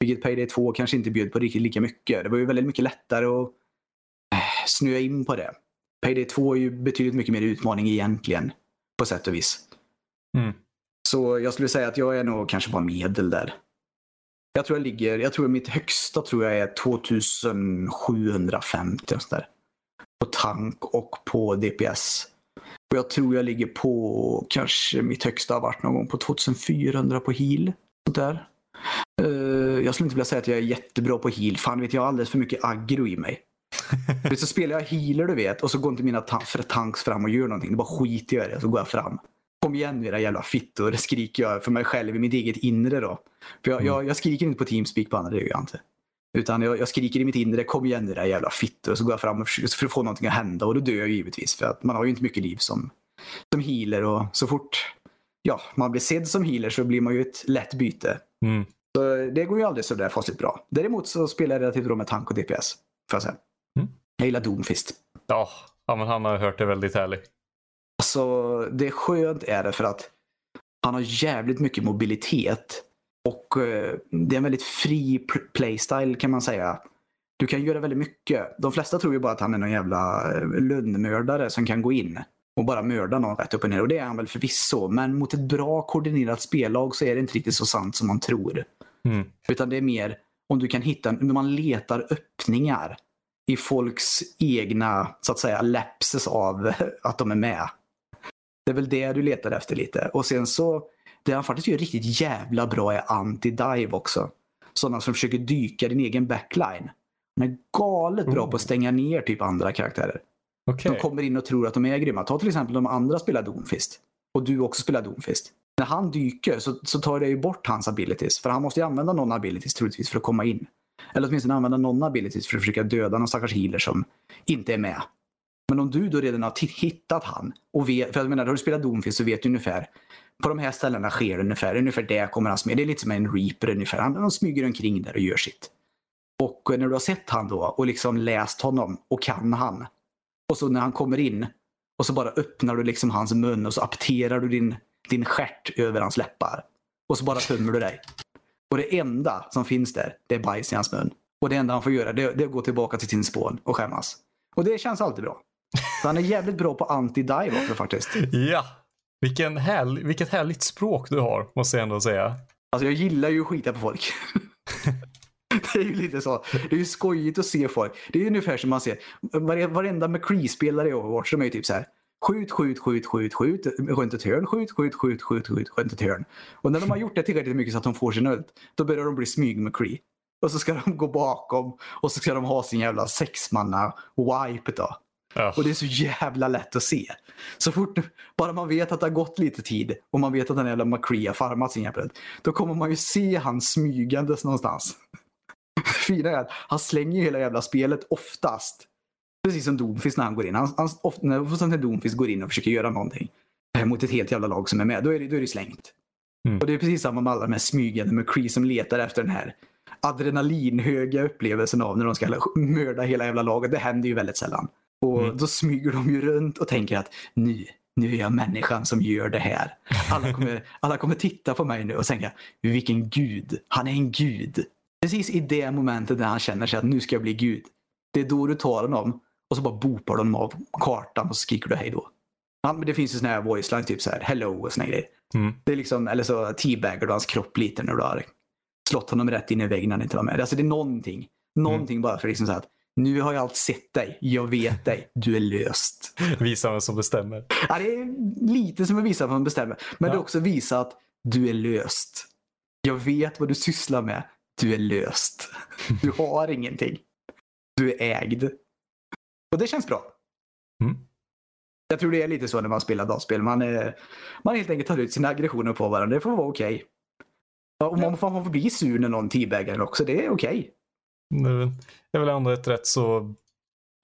Vilket Payday 2 kanske inte bjöd på riktigt lika mycket. Det var ju väldigt mycket lättare att eh, snöa in på det. Payday 2 är ju betydligt mycket mer utmaning egentligen. På sätt och vis. Mm. Så jag skulle säga att jag är nog kanske bara medel där. Jag tror jag ligger, jag tror mitt högsta tror jag är 2750 och sådär. På tank och på DPS. Och jag tror jag ligger på, kanske mitt högsta har varit någon gång på 2400 på heal. Sånt där. Uh, jag skulle inte vilja säga att jag är jättebra på heal. Fan vet jag har alldeles för mycket aggro i mig. Så spelar jag healer du vet och så går inte mina ta- tanks fram och gör någonting. Då bara skiter jag i det och så går jag fram. Kom igen era jävla fittor, skriker jag för mig själv i mitt eget inre då. För jag, Mm. jag, jag skriker inte på Teamspeak på andra, det gör jag inte. Utan jag, jag skriker i mitt inre, kom igen era jävla fittor. Så går jag fram och försöker för att få någonting att hända och då dör jag givetvis. För att man har ju inte mycket liv som, som healer och så fort ja, man blir sedd som healer så blir man ju ett lätt byte. Mm. Så det går ju aldrig så där fasligt bra. Däremot så spelar jag relativt bra med tank och DPS. Får jag säga. Mm. Jag gillar Doomfist. Ja, ja, men han har hört det väldigt härligt. Alltså, det är skönt är det för att han har jävligt mycket mobilitet. Och eh, det är en väldigt fri pl- playstyle kan man säga. Du kan göra väldigt mycket. De flesta tror ju bara att han är någon jävla eh, lönnmördare som kan gå in och bara mörda någon rätt upp och ner. Och det är han väl förvisso. Men mot ett bra koordinerat spellag så är det inte riktigt så sant som man tror. Mm. Utan det är mer om du kan hitta, när man letar öppningar i folks egna, så att säga, lapses av (laughs) att de är med. Det är väl det du letar efter lite. Och sen så, det han faktiskt gör riktigt jävla bra är anti-dive också. Sådana som försöker dyka din egen backline. Han är galet bra Oh. på att stänga ner typ andra karaktärer. Okej. De kommer in och tror att de är grymma. Ta till exempel de andra spelar Doomfist. Och du också spelar Doomfist. När han dyker så, så tar det ju bort hans abilities. För han måste ju använda någon abilities troligtvis för att komma in. Eller åtminstone använda någon abilities för att försöka döda någon stackars healer som inte är med. Men om du då redan har hittat han och vet, för jag menar, har du spelat Doomfist så vet du ungefär på de här ställena sker det ungefär, ungefär där kommer han smyga. Det är lite som en reaper ungefär. Han, han smyger omkring där och gör sitt. Och eh, när du har sett han då och liksom läst honom och kan han. Och så när han kommer in och så bara öppnar du liksom hans mun och så apterar du din, din stjärt över hans läppar. Och så bara tömmer du dig. Och det enda som finns där, det är bajs i hans mun. Och det enda han får göra, det, det är att gå tillbaka till sin spån och skämmas. Och det känns alltid bra. Så han är jävligt bra på anti-dive också faktiskt. Ja, vilken härlig, vilket härligt språk du har, måste jag ändå säga. Alltså jag gillar ju att skita på folk. (laughs) det är ju lite så. Det är ju skojigt att se folk. Det är ju ungefär som man ser. Vare, varenda McCree-spelare i Overwatch, de är ju typ så här. Skjut, skjut, skjut, skjut, skjut, runt ett hörn, skjut, skjut, skjut, skjut, skjut, runt ett hörn. Och när de har gjort det tillräckligt mycket så att de får sin ult, då börjar de bli smyg-McCree. Och så ska de gå bakom och så ska de ha sin jävla sexmanna wipe då. Ja. Och det är så jävla lätt att se. Så fort, bara man vet att det har gått lite tid och man vet att den jävla McCree har farmat sin jävla Då kommer man ju se han smygandes någonstans. Det fina är att han slänger ju hela jävla spelet oftast. Precis som Doomfist när han går in. Han, han, ofta, när, Doomfist går in och försöker göra någonting mot ett helt jävla lag som är med, då är det, då är det slängt. Mm. Och det är precis samma med alla de här smygande McCree som letar efter den här adrenalinhöga upplevelsen av när de ska mörda hela jävla laget. Det händer ju väldigt sällan. Och Mm. då smyger de ju runt och tänker att nu, nu är jag människan som gör det här. Alla kommer, (laughs) alla kommer titta på mig nu och tänka, vilken gud, han är en gud. Precis i det momentet när han känner sig att nu ska jag bli gud. Det är då du tar honom och så bara bopar de av kartan och så skriker du hej då. Ja, men det finns ju såna här voice lines, typ så här hello och såna grejer. Mm. Det är liksom, eller så teabaggar du hans kropp lite när du har slått honom rätt in i väggen när han inte var med. Alltså det är någonting. Någonting bara för liksom så att nu har jag allt sett dig, jag vet dig, du är löst. Visa vem som bestämmer. Ja, det är lite som att visa vad man bestämmer. Men det är Ja. också visa att du är löst. Jag vet vad du sysslar med. Du är löst. Du har ingenting. Du är ägd. Och det känns bra. Mm. Jag tror det är lite så när man spelar dataspel. Man, är, man helt enkelt tar ut sina aggressioner på varandra. Det får vara okej. Ja, Och man får, man får bli sur när någon teabaggar också. Det är okej. Det är väl ändå ett rätt så...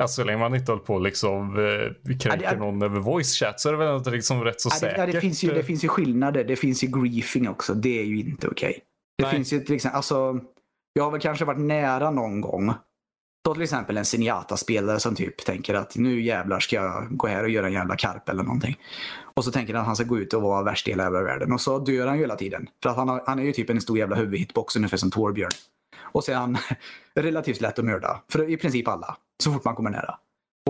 Alltså så länge man inte håller på liksom eh, kränker Ja, det- någon över voice chat så är det väl ändå liksom rätt så Ja, säkert. ja, det, finns ju, det eh, finns ju skillnader. Det finns ju griefing också. Det är ju inte okej. Det Nej. finns ju till exempel, alltså, jag har väl kanske varit nära någon gång. Ta till exempel en Zenyatta-spelare som typ tänker att nu jävlar ska jag gå här och göra en jävla karp eller någonting. Och så tänker han att han ska gå ut och vara värst i hela världen. Och så dör han ju hela tiden. För att han, har, han är ju typ en stor jävla huvudhitbox ungefär som Torbjörn. Och så är han relativt lätt att mörda. För i princip alla. Så fort man kommer nära.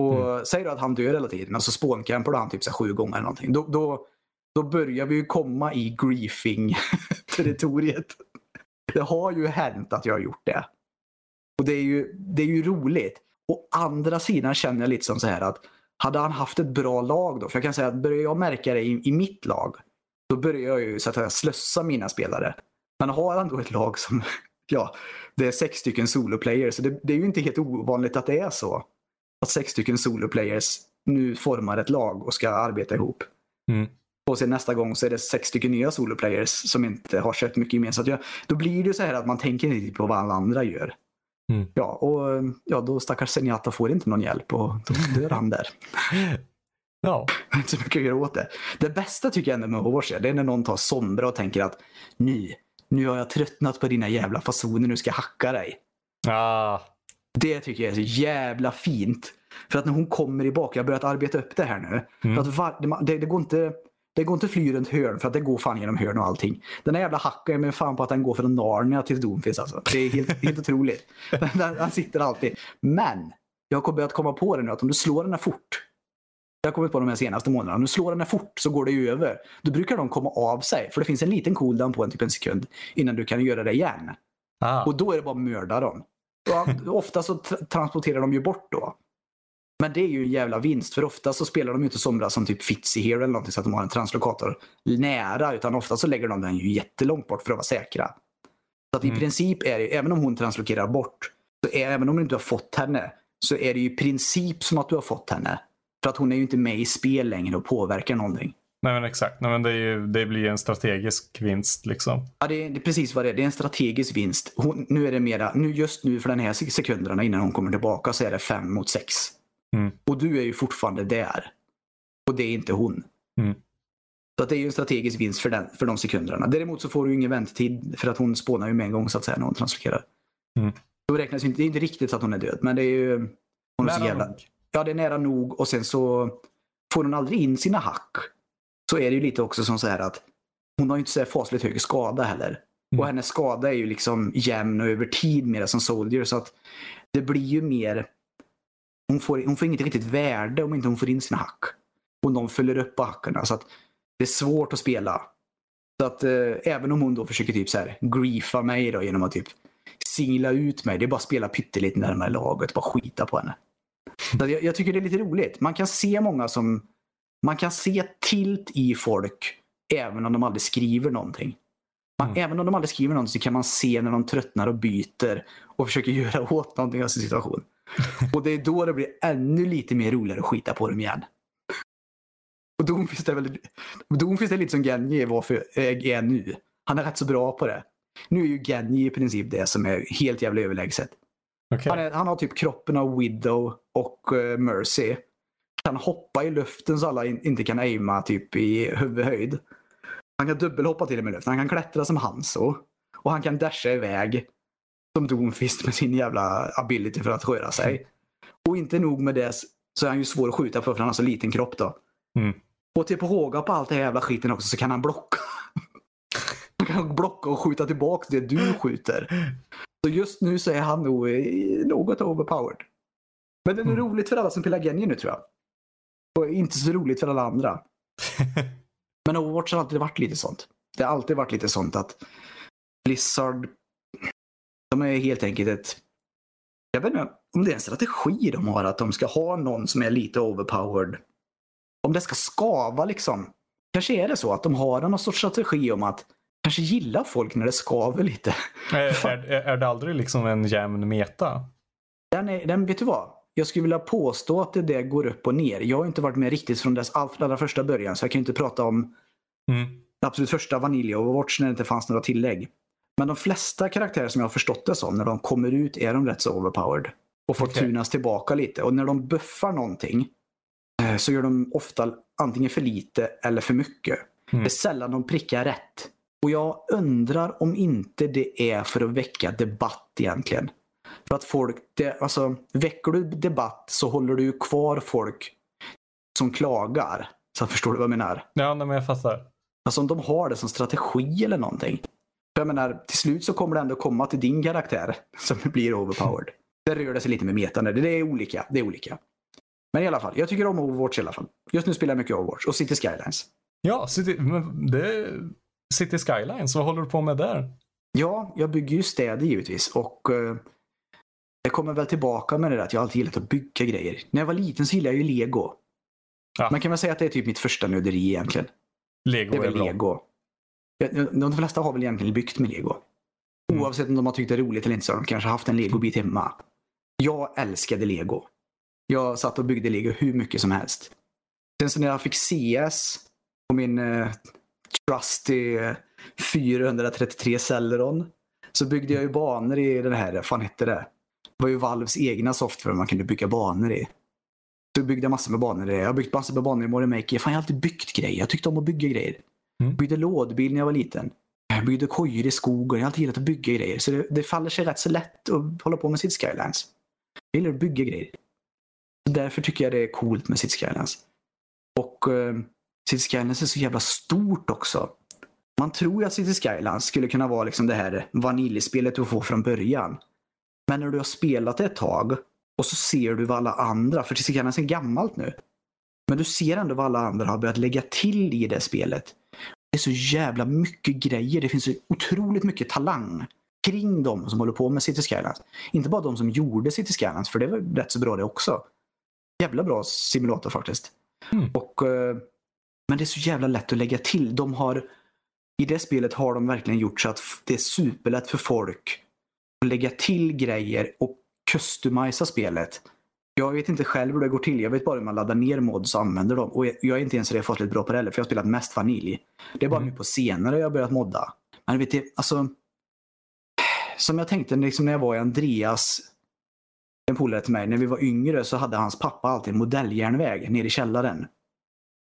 Och säger du att han dör hela tiden och så spåncampar han typ så sju gånger eller någonting. Då, då, då börjar vi ju komma i griefing-territoriet. (laughs) Det har ju hänt att jag har gjort det. Och det är ju, det är ju roligt. Å andra sidan känner jag lite som så här att hade han haft ett bra lag då? För jag kan säga att börjar jag märka det i, i mitt lag då börjar jag ju så att säga slössa mina spelare. Men har han då ett lag som, ja, det är sex stycken soloplayers. Så det, det är ju inte helt ovanligt att det är så. Att sex stycken soloplayers nu formar ett lag och ska arbeta ihop. Mm. Och sen nästa gång så är det sex stycken nya soloplayers som inte har sett mycket gemensamt. Ja, då blir det så här att man tänker inte på vad alla andra gör. Mm. Ja, och ja, då stackars Zenyatta får inte någon hjälp och då dör han där. (laughs) Ja. inte så mycket att göra åt det. Det bästa tycker jag ändå med Overwatch är, det är när någon tar sombra och tänker att nu, nu har jag tröttnat på dina jävla fasoner, nu ska jag hacka dig. Ah. Det tycker jag är så jävla fint. För att när hon kommer i bak, jag har börjat arbeta upp det här nu. Mm. Att var, det, det, går inte, det går inte fly runt hörn för att det går fan genom hörn och allting. Den där jävla hacken med fan på att den går från Narnia till Doomfist alltså. Det är helt, helt otroligt. Den, (laughs) den, den sitter alltid. Men jag har börjat komma på det nu att om du slår den här fort. Jag har kommit på de här senaste månaderna. Du slår den här fort så går det ju över. Då brukar de komma av sig. För det finns en liten cooldown på en typ en sekund innan du kan göra det igen. Ah. Och då är det bara att mörda dem. Och ofta så tra- transporterar de ju bort då. Men det är ju en jävla vinst. För ofta så spelar de ju inte somra som typ Fitzy Hero eller någonting så att de har en translokator nära. Utan ofta så lägger de den ju jättelångt bort för att vara säkra. Så att i Mm. princip är det, även om hon translokerar bort, så är, även om du inte har fått henne, så är det ju i princip som att du har fått henne. För att hon är ju inte med i spel längre och påverkar någonting. Nej men exakt. Nej, men det, ju, det blir en strategisk vinst liksom. Ja, det är, det är precis vad det är. Det är en strategisk vinst. Hon, nu är det mera, nu, just nu för den här sek- sekunderna innan hon kommer tillbaka så är det fem mot sex. Mm. Och du är ju fortfarande där. Och det är inte hon. Mm. Så att det är ju en strategisk vinst för, den, för de sekunderna. Däremot så får du ju ingen väntetid för att hon spånar ju med en gång så att säga när hon translokerar. Mm. Då räknas inte, det är inte riktigt så att hon är död, men det är ju... Hon är så jävla. Ja, det är nära nog och sen så får hon aldrig in sina hack. Så är det ju lite också som så här att hon har ju inte så fasligt hög skada heller. Mm. Och hennes skada är ju liksom jämn och över tid mer som Soldier så att det blir ju mer hon får, hon får inget riktigt värde om inte hon får in sina hack. Och de följer upp på hackarna så att det är svårt att spela. Så att eh, även om hon då försöker typ så här griefa mig då genom att typ singla ut mig. Det är bara att spela pyttelite närmare laget, bara skita på henne. Jag, jag tycker det är lite roligt. Man kan se många som... Man kan se tilt i folk även om de aldrig skriver någonting. Man, Mm. Även om de aldrig skriver någonting så kan man se när de tröttnar och byter och försöker (laughs) göra åt någonting av sin situation. Och det är då det blir ännu lite mer roligare att skita på dem igen. Och Doomfist är, väl, är lite som Genji var för, äh, är nu. Han är rätt så bra på det. Nu är ju Genji i princip det som är helt jävla överlägset. Okej. Han, är, han har typ kroppen av Widow och eh, Mercy. Kan hoppa i luften så alla in, inte kan aima typ i huvudhöjd. Han kan dubbelhoppa till och med i luften. Han kan klättra som Hanso. Och han kan dasha iväg som Doomfist med sin jävla ability för att röra sig. Och inte nog med det så är han ju svår att skjuta på för han har så liten kropp då. Mm. Och till på råga på allt det här jävla skiten också så kan han blocka. (laughs) han kan blocka och skjuta tillbaka det du skjuter. Så just nu så är han nog eh, något overpowered. Men det är Mm. roligt för alla som spelar Genji nu tror jag. Och inte så roligt för alla andra. (laughs) Men Overwatch har alltid varit lite sånt. Det har alltid varit lite sånt att Blizzard, de är helt enkelt ett, jag vet inte om det är en strategi de har, att de ska ha någon som är lite overpowered. Om det ska skava liksom. Kanske är det så att de har någon sorts strategi om att kanske gilla folk när det skaver lite. är, (laughs) är, är det aldrig liksom en jämn meta? Den, är, den, vet du vad? Jag skulle vilja påstå att det där går upp och ner. Jag har inte varit med riktigt från dess allra första början så jag kan inte prata om Mm. absolut första Vanilla Overwatch när det inte fanns några tillägg. Men de flesta karaktärer som jag har förstått det som, när de kommer ut är de rätt så overpowered. Och får Okej. tunas tillbaka lite. Och när de buffar någonting eh, så gör de ofta antingen för lite eller för mycket. Mm. Det är sällan de prickar rätt. Och jag undrar om inte det är för att väcka debatt egentligen. För att folk, det, alltså väcker du debatt så håller du ju kvar folk som klagar. Så förstår du vad jag menar? Ja, men jag fattar. Alltså om de har det som strategi eller någonting. För jag menar, till slut så kommer det ändå komma till din karaktär (laughs) som blir overpowered. Det rör det sig lite med metan där. Det är olika. Det är olika. Men i alla fall, jag tycker om Overwatch i alla fall. Just nu spelar jag mycket Overwatch och City Skylines. Ja, City, men det, City Skylines, vad håller du på med där? Ja, jag bygger ju städer givetvis och eh, jag kommer väl tillbaka med det där att jag alltid gillat att bygga grejer. När jag var liten så gillade jag ju lego. Ja. Man kan väl säga att det är typ mitt första nörderi egentligen. Lego Det är är, väl bra. lego. De flesta har väl egentligen byggt med lego. Mm. Oavsett om de har tyckt det är roligt eller inte så har de kanske haft en legobit hemma. Jag älskade lego. Jag satt och byggde lego hur mycket som helst. Sen så när jag fick CS på min eh, trusty eh, 433 Celeron så byggde jag ju banor i den här, fan hette det? Det var ju Valves egna software man kunde bygga banor i. Så jag byggde massor med banor i. Jag har byggt massor med banor i Mario Maker. Fan, jag har alltid byggt grejer. Jag tyckte om att bygga grejer. Mm. Byggde lådbil när jag var liten. Jag byggde kojor i skogen. Jag har alltid gillat att bygga grejer. Så det, det faller sig rätt så lätt att hålla på med City Skylines. Jag gillar att bygga grejer. Så därför tycker jag det är coolt med City Skylines. Och uh, City Skylines är så jävla stort också. Man tror ju att City Skylines skulle kunna vara liksom det här vaniljspelet du får från början. Men när du har spelat det ett tag och så ser du vad alla andra, för City Skylines är gammalt nu. Men du ser ändå vad alla andra har börjat lägga till i det spelet. Det är så jävla mycket grejer. Det finns så otroligt mycket talang kring dem som håller på med City Skylines. Inte bara de som gjorde City Skylines, för det var rätt så bra det också. Jävla bra simulator faktiskt. Mm. Och, eh, men det är så jävla lätt att lägga till. De har, I det spelet har de verkligen gjort så att det är superlätt för folk att lägga till grejer och customisa spelet. Jag vet inte själv hur det går till. Jag vet bara hur man laddar ner mods och använder dem. Och jag- jag är inte ens fasligt bra på det heller, för jag har spelat mest vanilj. Det är bara Mm. nu på senare jag har börjat modda. Men vet du, alltså. Som jag tänkte liksom när jag var i Andreas, en polare till mig, när vi var yngre så hade hans pappa alltid en modelljärnväg nere i källaren.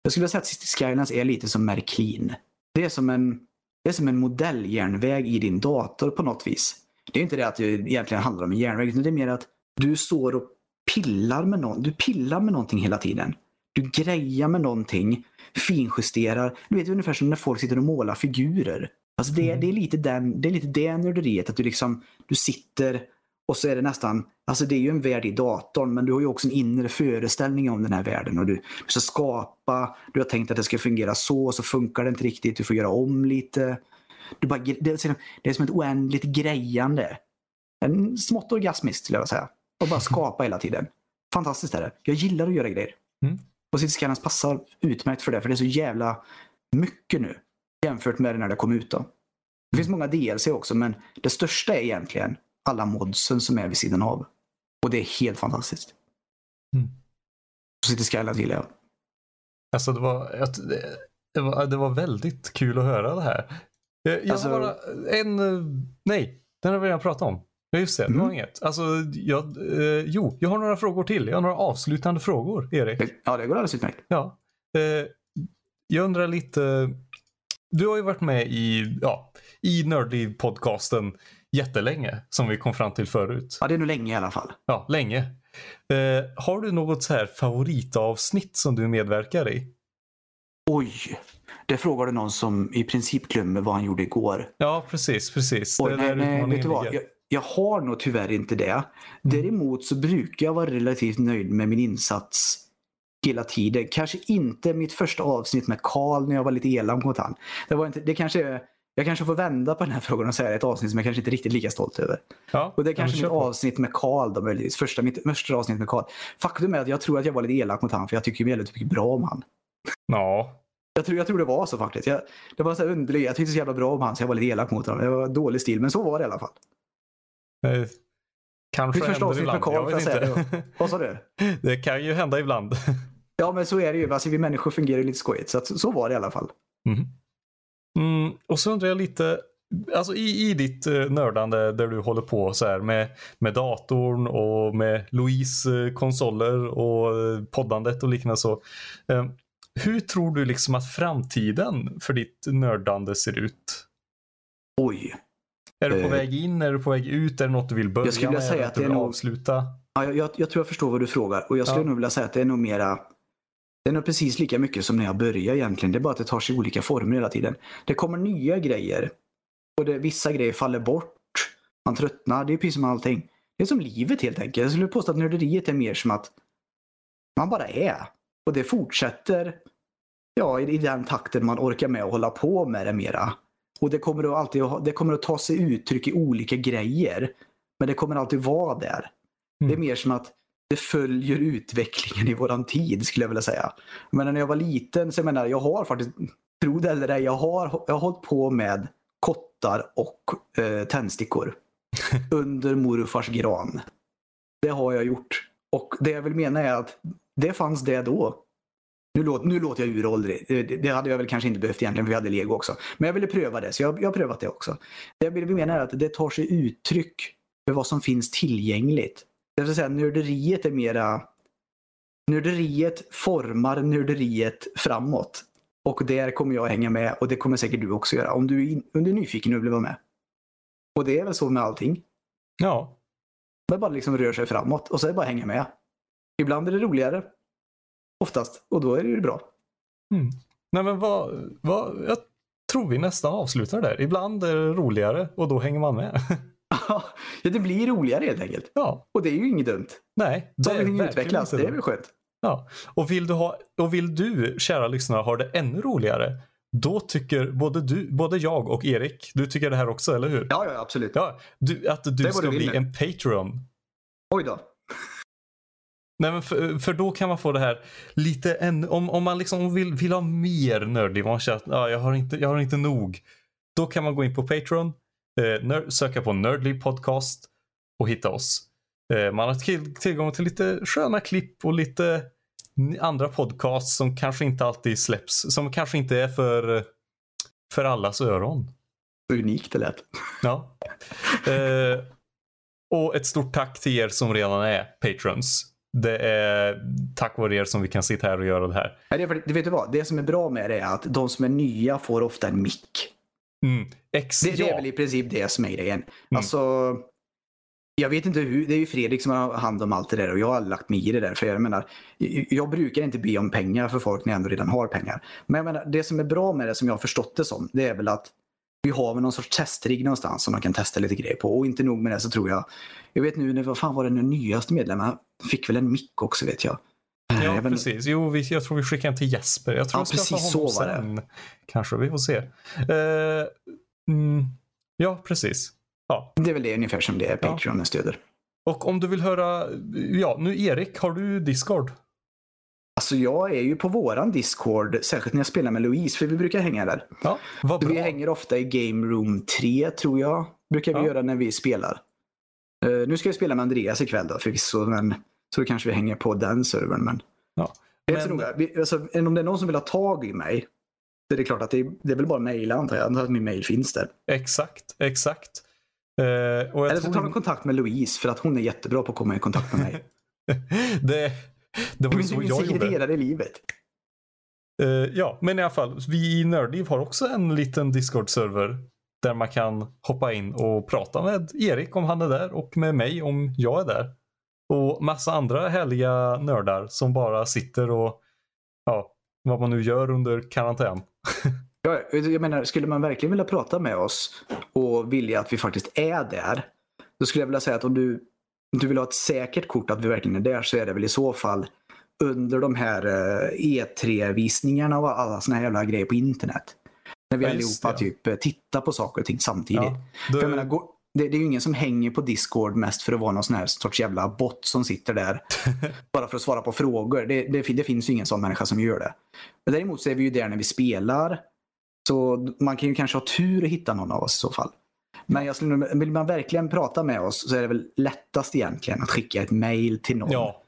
Jag skulle säga att City Skylines är lite som Märklin. Det är som en, det är som en modelljärnväg i din dator på något vis. Det är inte det att det egentligen handlar om en järnväg, utan det är mer att du står och pillar med någon. Du pillar med någonting hela tiden. Du grejar med någonting, finjusterar. Du vet ungefär som när folk sitter och målar figurer. Alltså det, Mm. det är lite den, det är lite det nörderiet, att du liksom, du sitter och så är det nästan, alltså det är ju en värld i datorn, men du har ju också en inre föreställning om den här världen. Och du, du ska skapa, du har tänkt att det ska fungera så, och så funkar det inte riktigt, du får göra om lite. Du bara, det, är, det är som ett oändligt grejande. En smått orgasmiskt skulle jag säga. Och bara skapa hela tiden. Fantastiskt är det. Jag gillar att göra grejer. Mm. Och City Skylines passar utmärkt för det, för det är så jävla mycket nu. Jämfört med när det kom ut då. Det finns många DLC också, men det största är egentligen alla modsen som är vid sidan av. Och det är helt fantastiskt. Mm. Och City Skylines gillar jag. Alltså det var, det, var, det var väldigt kul att höra det här. Eh, Jag Alltså- har bara en, eh, nej, den har vi redan pratat om. Ja just det, det var Mm. inget. Alltså, jag, eh, jo, jag har några frågor till. Jag har några avslutande frågor, Erik. Ja, det går alldeles utmärkt. Ja. Eh, jag undrar lite, du har ju varit med i, ja, i Nördliv-podcasten jättelänge, som vi kom fram till förut. Ja, det är nog länge i alla fall. Ja, länge. Eh, har du något så här favoritavsnitt som du medverkar i? Oj, det frågar du någon som i princip glömmer vad han gjorde igår. Ja, precis, precis. Oj, nej, nej, vet du vad? Jag, jag har nog tyvärr inte det. Däremot så brukar jag vara relativt nöjd med min insats hela tiden. Kanske inte mitt första avsnitt med Karl när jag var lite elak mot han. Det var inte, det kanske jag kanske får vända på den här frågan och säga ett avsnitt som jag kanske inte är riktigt lika stolt över. Ja, Och det är kanske mitt på. avsnitt med Karl då möjligtvis. Första, mitt första avsnitt med Karl. Faktum är att jag tror att jag var lite elak mot han för jag tycker väldigt mycket bra om han. Ja, Jag tror, jag tror det var så faktiskt. Jag, det var så underligt. Jag tyckte så jävla bra om han så jag var lite elak mot honom. Det var dålig stil men så var det i alla fall. eh, kanske Mitt första avsnitt med ibland. Carl, Jag säga. Vad sa du? (laughs) det kan ju hända ibland. (laughs) Ja men så är det ju. Alltså, vi människor fungerar lite skojigt. Så, att, så var det i alla fall. Mhm. Mm, och så undrar jag lite, alltså i, i ditt eh, nördande där du håller på så här med, med datorn och med Louise eh, konsoler och eh, poddandet och liknande så. Eh, hur tror du liksom att framtiden för ditt nördande ser ut? Oj. Är du på Eh, väg in? Är du på väg ut? Är det något du vill börja Jag skulle vilja med? säga att du det är nog- avsluta? Ja, jag, jag, jag tror jag förstår vad du frågar. Och jag skulle Ja. nog vilja säga att det är nog mera det är precis lika mycket som när jag började egentligen. Det är bara att det tar sig olika former hela tiden. Det kommer nya grejer. Och det, vissa grejer faller bort. Man tröttnar. Det är precis som allting. Det är som livet helt enkelt. Jag skulle påstå att nörderiet är mer som att man bara är. Och det fortsätter ja, i, i den takten man orkar med att hålla på med det mera. Och det kommer att alltid det kommer att ta sig uttryck i olika grejer. Men det kommer alltid vara där. Det är Mm. mer som att det följer utvecklingen i våran tid skulle jag vilja säga. Men när jag var liten så jag menar jag har faktiskt, tro det eller ej, jag har, jag har hållit på med kottar och eh, tändstickor. (laughs) under morfars gran. Det har jag gjort. Och det jag vill mena är att det fanns det då. Nu låter, nu låter jag uråldrig. Det, det hade jag väl kanske inte behövt egentligen för vi hade lego också. Men jag ville pröva det så jag, jag har prövat det också. Det jag vill mena är att det tar sig uttryck för vad som finns tillgängligt. Det vill säga nörderiet är mera Nörderiet formar nörderiet framåt. Och där kommer jag hänga med och det kommer säkert du också göra om du in, om du är nyfiken och vill vara med. Och det är väl så med allting. Ja, Det bara liksom rör sig framåt och så är det bara att hänga med. Ibland är det roligare. Oftast. Och då är det ju bra. Mm. Nej men vad, vad, jag tror vi nästan avslutar där. Ibland är det roligare och då hänger man med. (laughs) ja, det blir roligare helt enkelt. ja, Och det är ju inget dumt. nej. Saker och utvecklas. Det är väl skönt. Ja, och vill du, ha, och vill du kära lyssnare ha det ännu roligare, då tycker både, du, både jag och Erik, du tycker det här också, eller hur? Ja, ja, absolut. Ja, du, att du ska du bli nu. en Patreon. Oj då. Nej, men för, för då kan man få det här lite än, om, om man liksom vill, vill ha mer nördliv, man känner att ah, jag, har inte, jag har inte nog. Då kan man gå in på Patreon, eh, söka på Nördliv podcast och hitta oss. Eh, man har till, tillgång till lite sköna klipp och lite andra podcasts som kanske inte alltid släpps, som kanske inte är för, för allas öron. Unikt det lät. Ja. Eh, och ett stort tack till er som redan är patrons. Det är tack vare er som vi kan sitta här och göra det här. Det vet du vad? Det som är bra med det är att de som är nya får ofta en mick. Mm. Ex, Det, det är väl i princip det som är grejen. Alltså, jag vet inte hur, det är ju Fredrik som har hand om allt det där och jag har lagt mig i det där. För jag menar, jag, brukar inte be om pengar för folk när jag ändå redan har pengar. Men jag menar, det som är bra med det som jag har förstått det som, det är väl att vi har väl någon sorts testrigg någonstans som man kan testa lite grejer på. Och inte nog med det så tror jag, jag vet nu, vad fan var det den nyaste medlemmen fick väl en mick också vet jag. Eh, Ja, vet, precis. Jo, vi, jag tror vi skickar en till Jesper. Jag tror Ja, jag precis honom så var det. sen. Kanske, vi får se. Eh, mm, ja, precis. Ja. det är väl det ungefär som det är Ja. Patreon stöder. Och om du vill höra, ja, nu Erik, har du Discord? Alltså jag är ju på våran Discord, särskilt när jag spelar med Louise, för vi brukar hänga där. Ja, vad bra. Vi hänger ofta i Game Room 3 tror jag. Brukar vi Ja. göra när vi spelar. Eh, nu ska jag spela med Andreas ikväll då förvisso. Men, så då kanske vi hänger på den servern. Men Ja. det är inte så Men- noga. Vi, alltså, om det är någon som vill ha tag i mig. Så är det klart att det är, det är väl bara mejla antar jag. Antar att min mejl finns där. Exakt, exakt. Eh, Eller så tar de kontakt med Louise för att hon är jättebra på att komma i kontakt med mig. (laughs) det, det var ju så jag gjorde. i livet. Uh, ja, men i alla fall. Vi i Nördliv har också en liten Discord-server. Där man kan hoppa in och prata med Erik om han är där och med mig om jag är där. Och massa andra härliga nördar som bara sitter och ja, vad man nu gör under karantän. (laughs) ja, jag menar, skulle man verkligen vilja prata med oss och vilja att vi faktiskt är där. Då skulle jag vilja säga att om du, om du vill ha ett säkert kort att vi verkligen är där så är det väl i så fall under de här E3-visningarna eh, e och alla såna här jävla grejer på internet. När vi ja, allihopa typ eh, tittar på saker och ting samtidigt. Ja, då... För jag menar, det, det, är ju ingen som hänger på Discord mest för att vara någon sån här sorts jävla bot som sitter där. (laughs) bara för att svara på frågor. Det, det, det, finns ju ingen sån människa som gör det. Men däremot så är vi ju där när vi spelar. Så man kan ju kanske ha tur att hitta någon av oss i så fall. Men jag skulle, vill man verkligen prata med oss så är det väl lättast egentligen att skicka ett mail till någon. Ja,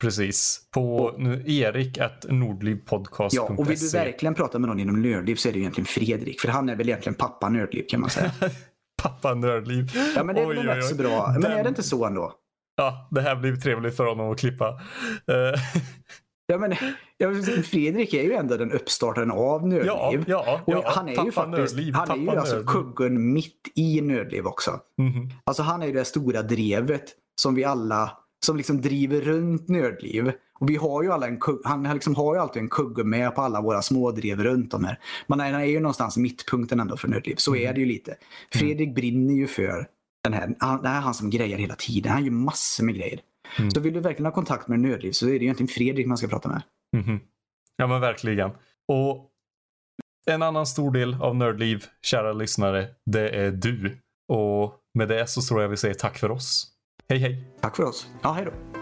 precis. På nu, erik nordlivpodcast.se. Ja, och vill du verkligen prata med någon inom Nördliv så är det egentligen Fredrik. För han är väl egentligen pappa Nördliv kan man säga. (laughs) pappa Nördliv. Ja, men det är väl rätt så bra. Men Den... är det inte så ändå? Ja, det här blir trevligt för honom att klippa. Uh... Ja, men, Fredrik är ju ändå den uppstartaren av Nördliv. Ja, ja, ja, han är ju faktiskt nördliv, han är ju alltså kuggen mitt i Nördliv också. Mm -hmm. Alltså han är ju det stora drevet som vi alla som liksom driver runt Nördliv. Och vi har ju alla en han liksom har ju alltid en kugge med på alla våra smådrev runt om här. Men han är ju någonstans mittpunkten ändå för Nördliv. Så mm. är det ju lite. Fredrik mm. brinner ju för den här. Han, det här är han som grejer hela tiden. Han gör massor med grejer. Mm. Så vill du verkligen ha kontakt med Nördliv så är det egentligen Fredrik man ska prata med. Mm. Ja men verkligen. Och en annan stor del av Nördliv, kära lyssnare, det är du. Och med det så tror jag vi säger tack för oss. Hej hej! Tack för oss. Ja, hej då!